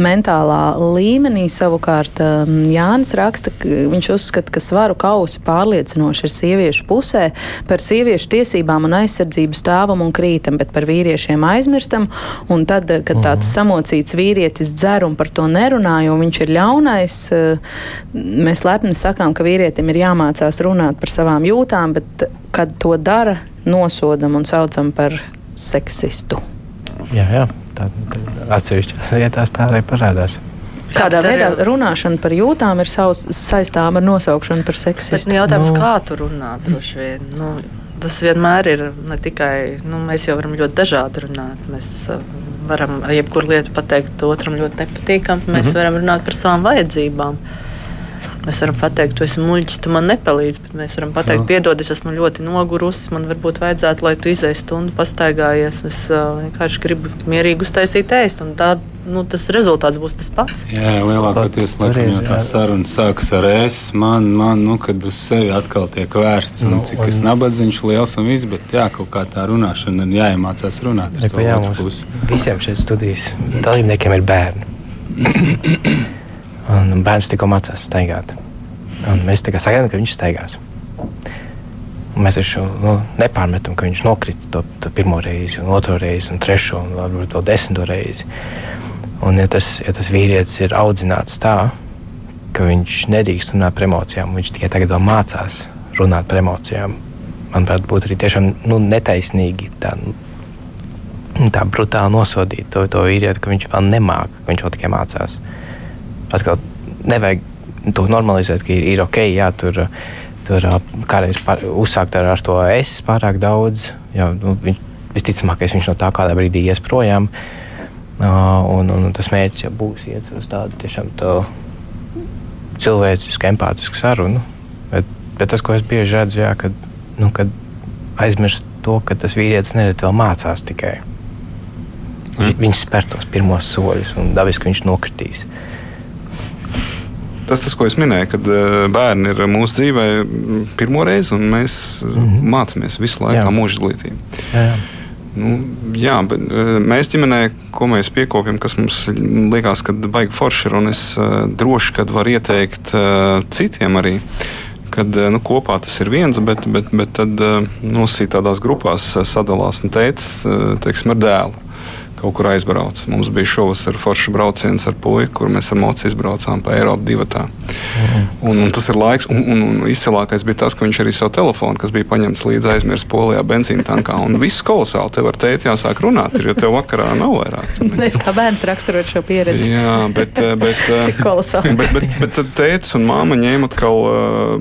mentālā līmenī. Savukārt um, Jānis raksta, viņš uzskata, ka svaru kausi pārliecinoši ir sieviešu pusē, par sieviešu tiesībām un aizsardzību stāvam un krītam, bet par vīriešiem aizmirstam. Un tad, kad tāds mhm. samocīts vīrietis dzer un par to nerunā, jo viņš ir ļaunais, uh, Mēs lepni sakām, ka vīrietim ir jāmācās runāt par savām jūtām, bet kad to dara, nosodam un saucam par seksistu. Jā, jā. Tā, atsevišķās vietās tā arī parādās. Kādā jā, veidā ir... runāšana par jūtām ir savs, saistāma ar nosaukšanu par seksistu? Bet, nu, jautājums, nu... kā tu runā, droši vien. Nu, tas vienmēr ir ne tikai, nu, mēs jau varam ļoti dažādi runāt. Mēs uh, varam jebkuru lietu pateikt otram ļoti nepatīkam, mēs mm -hmm. varam runāt par savām vajadzībām. Mēs varam pateikt, tu esi muļķis, tu man nepalīdzi, bet mēs varam pateikt, piedod, es esmu ļoti nogurusi. Man varbūt vajadzētu, lai tu izēj stundu pastaigājies. Es uh, vienkārši gribu mierīgi uztaisīt ēst. Tā, nu, tas rezultāts būs tas pats. Jā, lielākoties laikam, tā saruna sākas ar es, man, man, nu, kad uz sevi atkal tiek vērsts. Un, nu, cik un... es nabadzīgs, liels un viss, bet jā, kaut kā tā runāšana ir jāiemācās runāt to otru pusi. Visiem šeit studijas dalībniekiem ir bērni. Un bērns tikko mācās staigāt. Un mēs tikai sagaidām, ka viņš staigās. Un mēs taču nu, nepārmetam, ka viņš nokrita to, to pirmo reizi, un otro reizi, un trešo, un varbūt vēl desmito reizi. Un, ja tas, ja tas vīrietis ir audzināts tā, ka viņš nedrīkst runāt par emocijām, viņš tikai tagad mācās runāt par emocijām, manuprāt, būtu arī tiešām nu, netaisnīgi tā, tā brutāli nosodīt to, to vīrieti, ka viņš vēl nemāca, ka viņš vēl tikai mācās atkal nevajag to normalizēt, ka ir, ir ok, jā, tur, tur kādreiz par, uzsākt ar, ar to es pārāk daudz. Jā, nu, viņš, visticamākais viņš no tā kādā brīdī ies projām. Uh, un, un, un tas mērķis jau būs iet uz tādu tiešām to cilvēcisku, empātisku sarunu. Bet, bet tas, ko es bieži redzu, jā, kad, nu, kad aizmirst to, ka tas vīrietis nereti vēl mācās tikai. Mm. Viņš spēr tos pirmos soļus un dabiski viņš nokritīs. Uh, Tas, tas, ko es minēju, kad eh, bērni ir mūsu dzīvē pirmo reizi, un mēs mm -hmm. mācāmies visu laiku, mūža izglītība. Jā, jā. Nu, jā, bet eh, mēs ģimenē, ko mēs piekopjam, kas mums liekas, ka baigi forši ir, un es droši, kad varu ieteikt citiem arī kad nu, kopā tas ir viens, bet, bet, bet tad nosīt nu, tādās grupās sadalās un teicis, teiksim, ar dēlu kaut kur aizbrauc. Mums bija šovasar foršs brauciens ar puiku, kur mēs ar mocu izbraucām pa Eiropu divatā. Mhm. Un, un tas ir laiks, un, un, un izcilākais bija tas, ka viņš arī savu telefonu, kas bija paņemts līdzi aizmirst polijā benzīna tankā. Un viss kolosāli, tev ar tēti jāsāk runāt, jo tev vakarā nav vairāk. Es kā bērns raksturot šo pieredzi. Jā, bet, eh, bet, eh. Bet, bet, bet, bet tētis un māma ņēma atkal uh,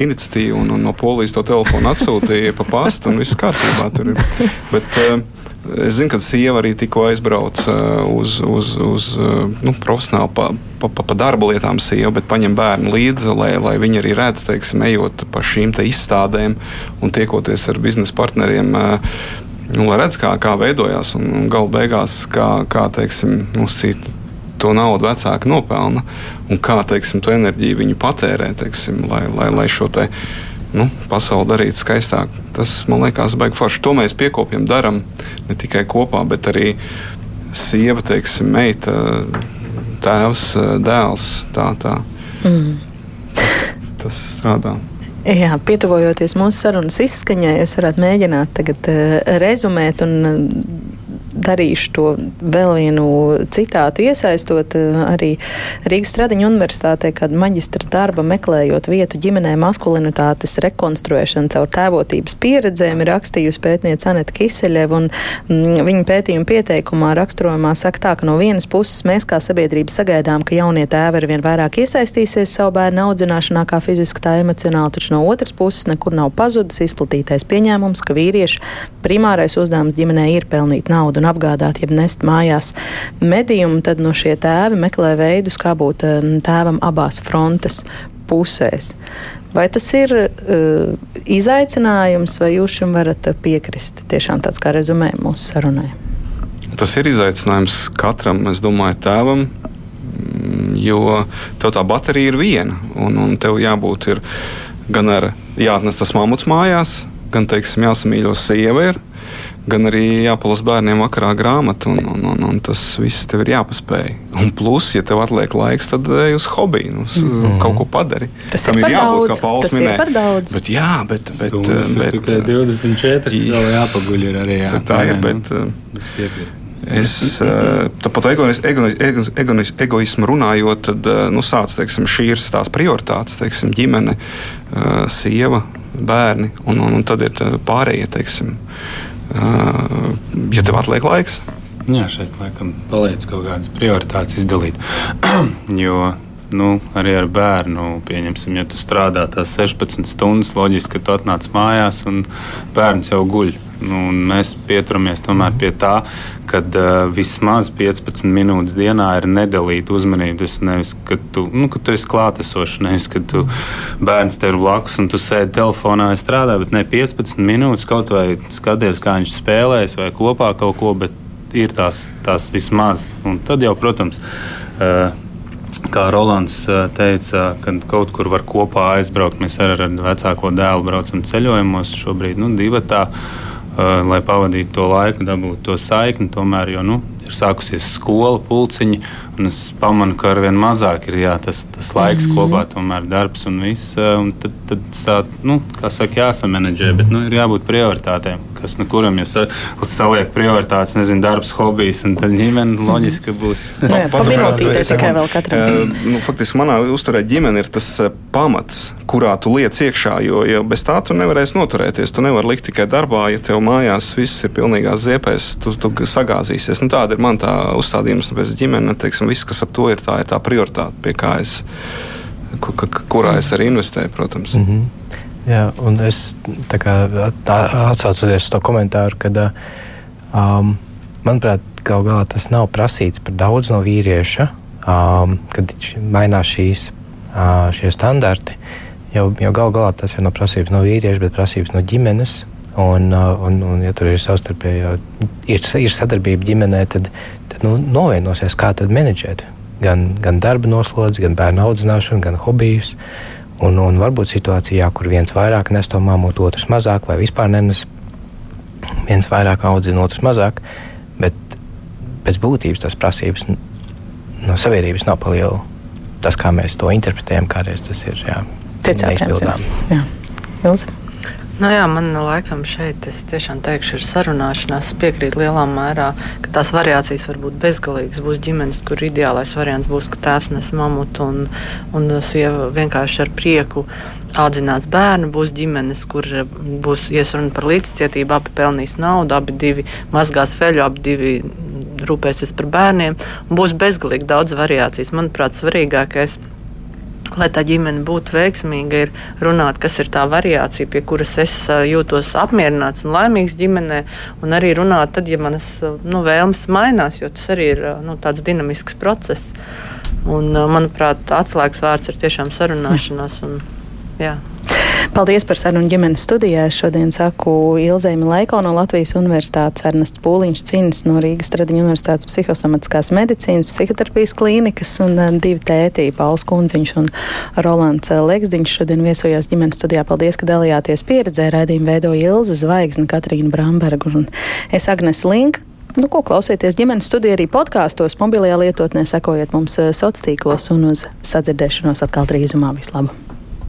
iniciatīvu un, un no polijas to telefonu atsūtīja pa pastu un viss kārtībā tur ir. Bet, uh, Es zinu, ka sieva arī tikko aizbrauca uz, uz, uz nu, profesionāli pa, pa, pa, pa darba lietām, sieva, bet paņem bērnu līdzi, lai, lai viņi arī redz, teiksim, ejot pa šīm izstādēm un tiekoties ar biznesa partneriem. Nu, lai redz, kā, kā veidojās un, galu beigās, kā, kā teiksim, uzsīt to naudu vecāki nopelna un kā teiksim, to enerģiju viņi patērē, teiksim, lai, lai, lai šo te nu, pasauli darīt skaistāk. Tas man liekas, baigi forši. To mēs piekopjam, darām ne tikai kopā, bet arī sieva, teiksim, meita, tēvs, dēls. Tā, tā. Mm. Tas, tas strādā. Jā, pietuvojoties mūsu sarunas izskaņai, es varētu mēģināt tagad uh, rezumēt un uh, darīšu to vēl vienu citātu, iesaistot arī Rīgas Stradiņu universitātē, kad maģistra darba meklējot vietu ģimenē maskulinitātes rekonstruēšanu caur tēvotības pieredzēm, ir rakstījusi pētniece Aneta Kiseļeva, un mm, viņa pētījuma pieteikumā raksturojumā saka tā, ka no vienas puses mēs kā sabiedrība sagaidām, ka jaunie tēvi ar vien vairāk iesaistīsies savu bērnu audzināšanā kā fiziski, tā emocionāli, taču no otras puses nekur nav pazudis izplatītais pieņēmums, ka vīriešu primārais uzdevums ģimenē ir pelnīt naudu un apgādāt, jeb nest mājās medījumu, tad no šie tēvi meklē veidus, kā būt um, tēvam abās frontes pusēs. Vai tas ir uh, izaicinājums, vai jūs šim varat piekrist? Tiešām tāds kā rezumē mūsu sarunai. Tas ir izaicinājums katram, es domāju, tēvam, mm, jo tev tā baterija ir viena, un, un tev jābūt gan ar jāatnes tas mamuts mājās, gan, teiksim, jāsamīļo sieva ir, gan arī jāpalasa bērniem vakarā grāmatu, un, un, un, un tas viss tev ir jāpaspēj. Un plus, ja tev atliek laiks, tad ej uz hobiju, nu, mm -hmm. kaut ko padari. Tas Tam ir jābūt, kā Pauls minēja. par daudz. Bet, jā, bet, bet, Stundas bet, bet 24 vēl jāpaguļ ir arī. Jā, tā ir, bet. Nu, es par egoismu, egois, egoismu runājot, tad nu, sāc, teiksim, šī ir tās prioritātes, teiksim, ģimene, sieva, bērni, un, un, un tad ir pārējie, teiksim, ja tev atliek laiks. Jā, šeit laikam palīdz kaut kādas prioritātes izdalīt. jo nu, arī ar bērnu, pieņemsim, ja tu strādā tās 16 stundas, loģiski, ka tu atnāc mājās un bērns jau guļ. Nu, mēs pieturamies pie tā, ka uh, vismaz 15 minūtes dienā ir nedalīta uzmanība. Tas nevis, ka tu, nu, ka tu esi klātesošs, nevis, ka tu bērns tev ir blakus un tu sēdi telefonā vai strādā, bet ne 15 minūtes kaut vai skaties, kā viņš spēlēs vai kopā kaut ko, ir tās, tās vismaz. Un tad jau, protams, uh, kā Rolands teica, kad kaut kur var kopā aizbraukt. Mēs arī ar vecāko dēlu braucam ceļojumos šobrīd, nu, Uh, lai pavadītu to laiku, dabūtu to saikni. Tomēr, jo nu, ir sākusies skola, pulciņi, un es pamanu, ka ar vien mazāk ir jā, tas, tas laiks mm -hmm. kopā, tomēr darbs un viss. Uh, un tad, tad sā, nu, kā saka, jāsamanedžē, bet nu, ir jābūt prioritātēm. Kas nu kuram, ja sa, saliek prioritātes, nezinu, darbs, hobijs, un tad ģimene loģiski būs. Nu, jā, pa minūtītē tikai vēl katram. Uh, nu, faktiski manā uzturē ģimene ir tas pamats, kurā tu liec iekšā, jo, jo bez tā tu nevarēsi noturēties. Tu nevari likt tikai darbā, ja tev mājās viss ir pilnīgās ziepēs, tu, tu sagāzīsies. Nu, tāda ir man tā uzstādījums nu, pēc ģimenes. Teiksim, viss, kas ap to ir, tā ir tā prioritāte, pie kā es, kurā es arī investēju, protams. Mm -hmm. Jā, un es atsaucos uz to komentāru, kad, um, manuprāt, gal galā tas nav prasīts par daudz no vīrieša, um, kad mainās šīs, uh, šie standarti. Jau, jau gal galā tas ir no prasības no vīrieša, bet prasības no ģimenes. Un, un, un, ja tur ir savstarpēji, ir, ir sadarbība ģimenē, tad, tad nu, novienosies, kā tad menedžēt gan, gan darba noslodzi, gan bērnu audzināšanu, gan hobijus. Un, un varbūt situācijā, kur viens vairāk nes to māmot, otrs mazāk, vai vispār nenes. Viens vairāk audzina, otrs mazāk. Bet pēc būtības tas prasības no sabiedrības nav pa lielu. Tas, kā mēs to interpretējam, kādreiz tas ir neizpildāms. Nu jā, man laikam šeit, es tiešām teikšu, ir sarunāšanās. Es piekrītu lielā mērā, ka tās variācijas var būt bezgalīgas. Būs ģimenes, kur ideālais variants būs, ka tēvs nes mamutu un, un sieva vienkārši ar prieku audzinās bērnu. Būs ģimenes, kur būs iesruna par līdzcietību, abi pelnīs naudu, abi divi mazgās feļu, abi divi rūpēsies par bērniem. Būs bezgalīgi daudz variācijas. Manuprāt, svarīgākais ir lai tā ģimene būtu veiksmīga, ir runāt, kas ir tā variācija, pie kuras es jūtos apmierināts un laimīgs ģimenē, un arī runāt, tad, ja manas nu, vēlmes mainās, jo tas arī ir nu, tāds dinamisks process. Un, manuprāt, atslēgas vārds ir tiešām sarunāšanās. Un, jā. Paldies par sarunu ģimenes studijā. Šodien saku Ilzei Mileiko no Latvijas Universitātes, Ernests Pūliņš Cins no Rīgas Tradiņu Universitātes psihosomatiskās medicīnas, psihoterapijas klīnikas un um, divi tētī, Pauls Kunziņš un Rolands Leksdiņš šodien viesojās ģimenes studijā. Paldies, ka dalījāties pieredzē. Raidījumu veidoja Ilze Zvaigzne, Katrīna Bramberga un es Agnes Link. Nu, ko klausieties ģimenes studijā arī podkāstos, mobilajā lietotnē, sekojiet mums uh, sociālos tīklos un uz sadzirdēšanos atkal drīzumā. Vislabāk!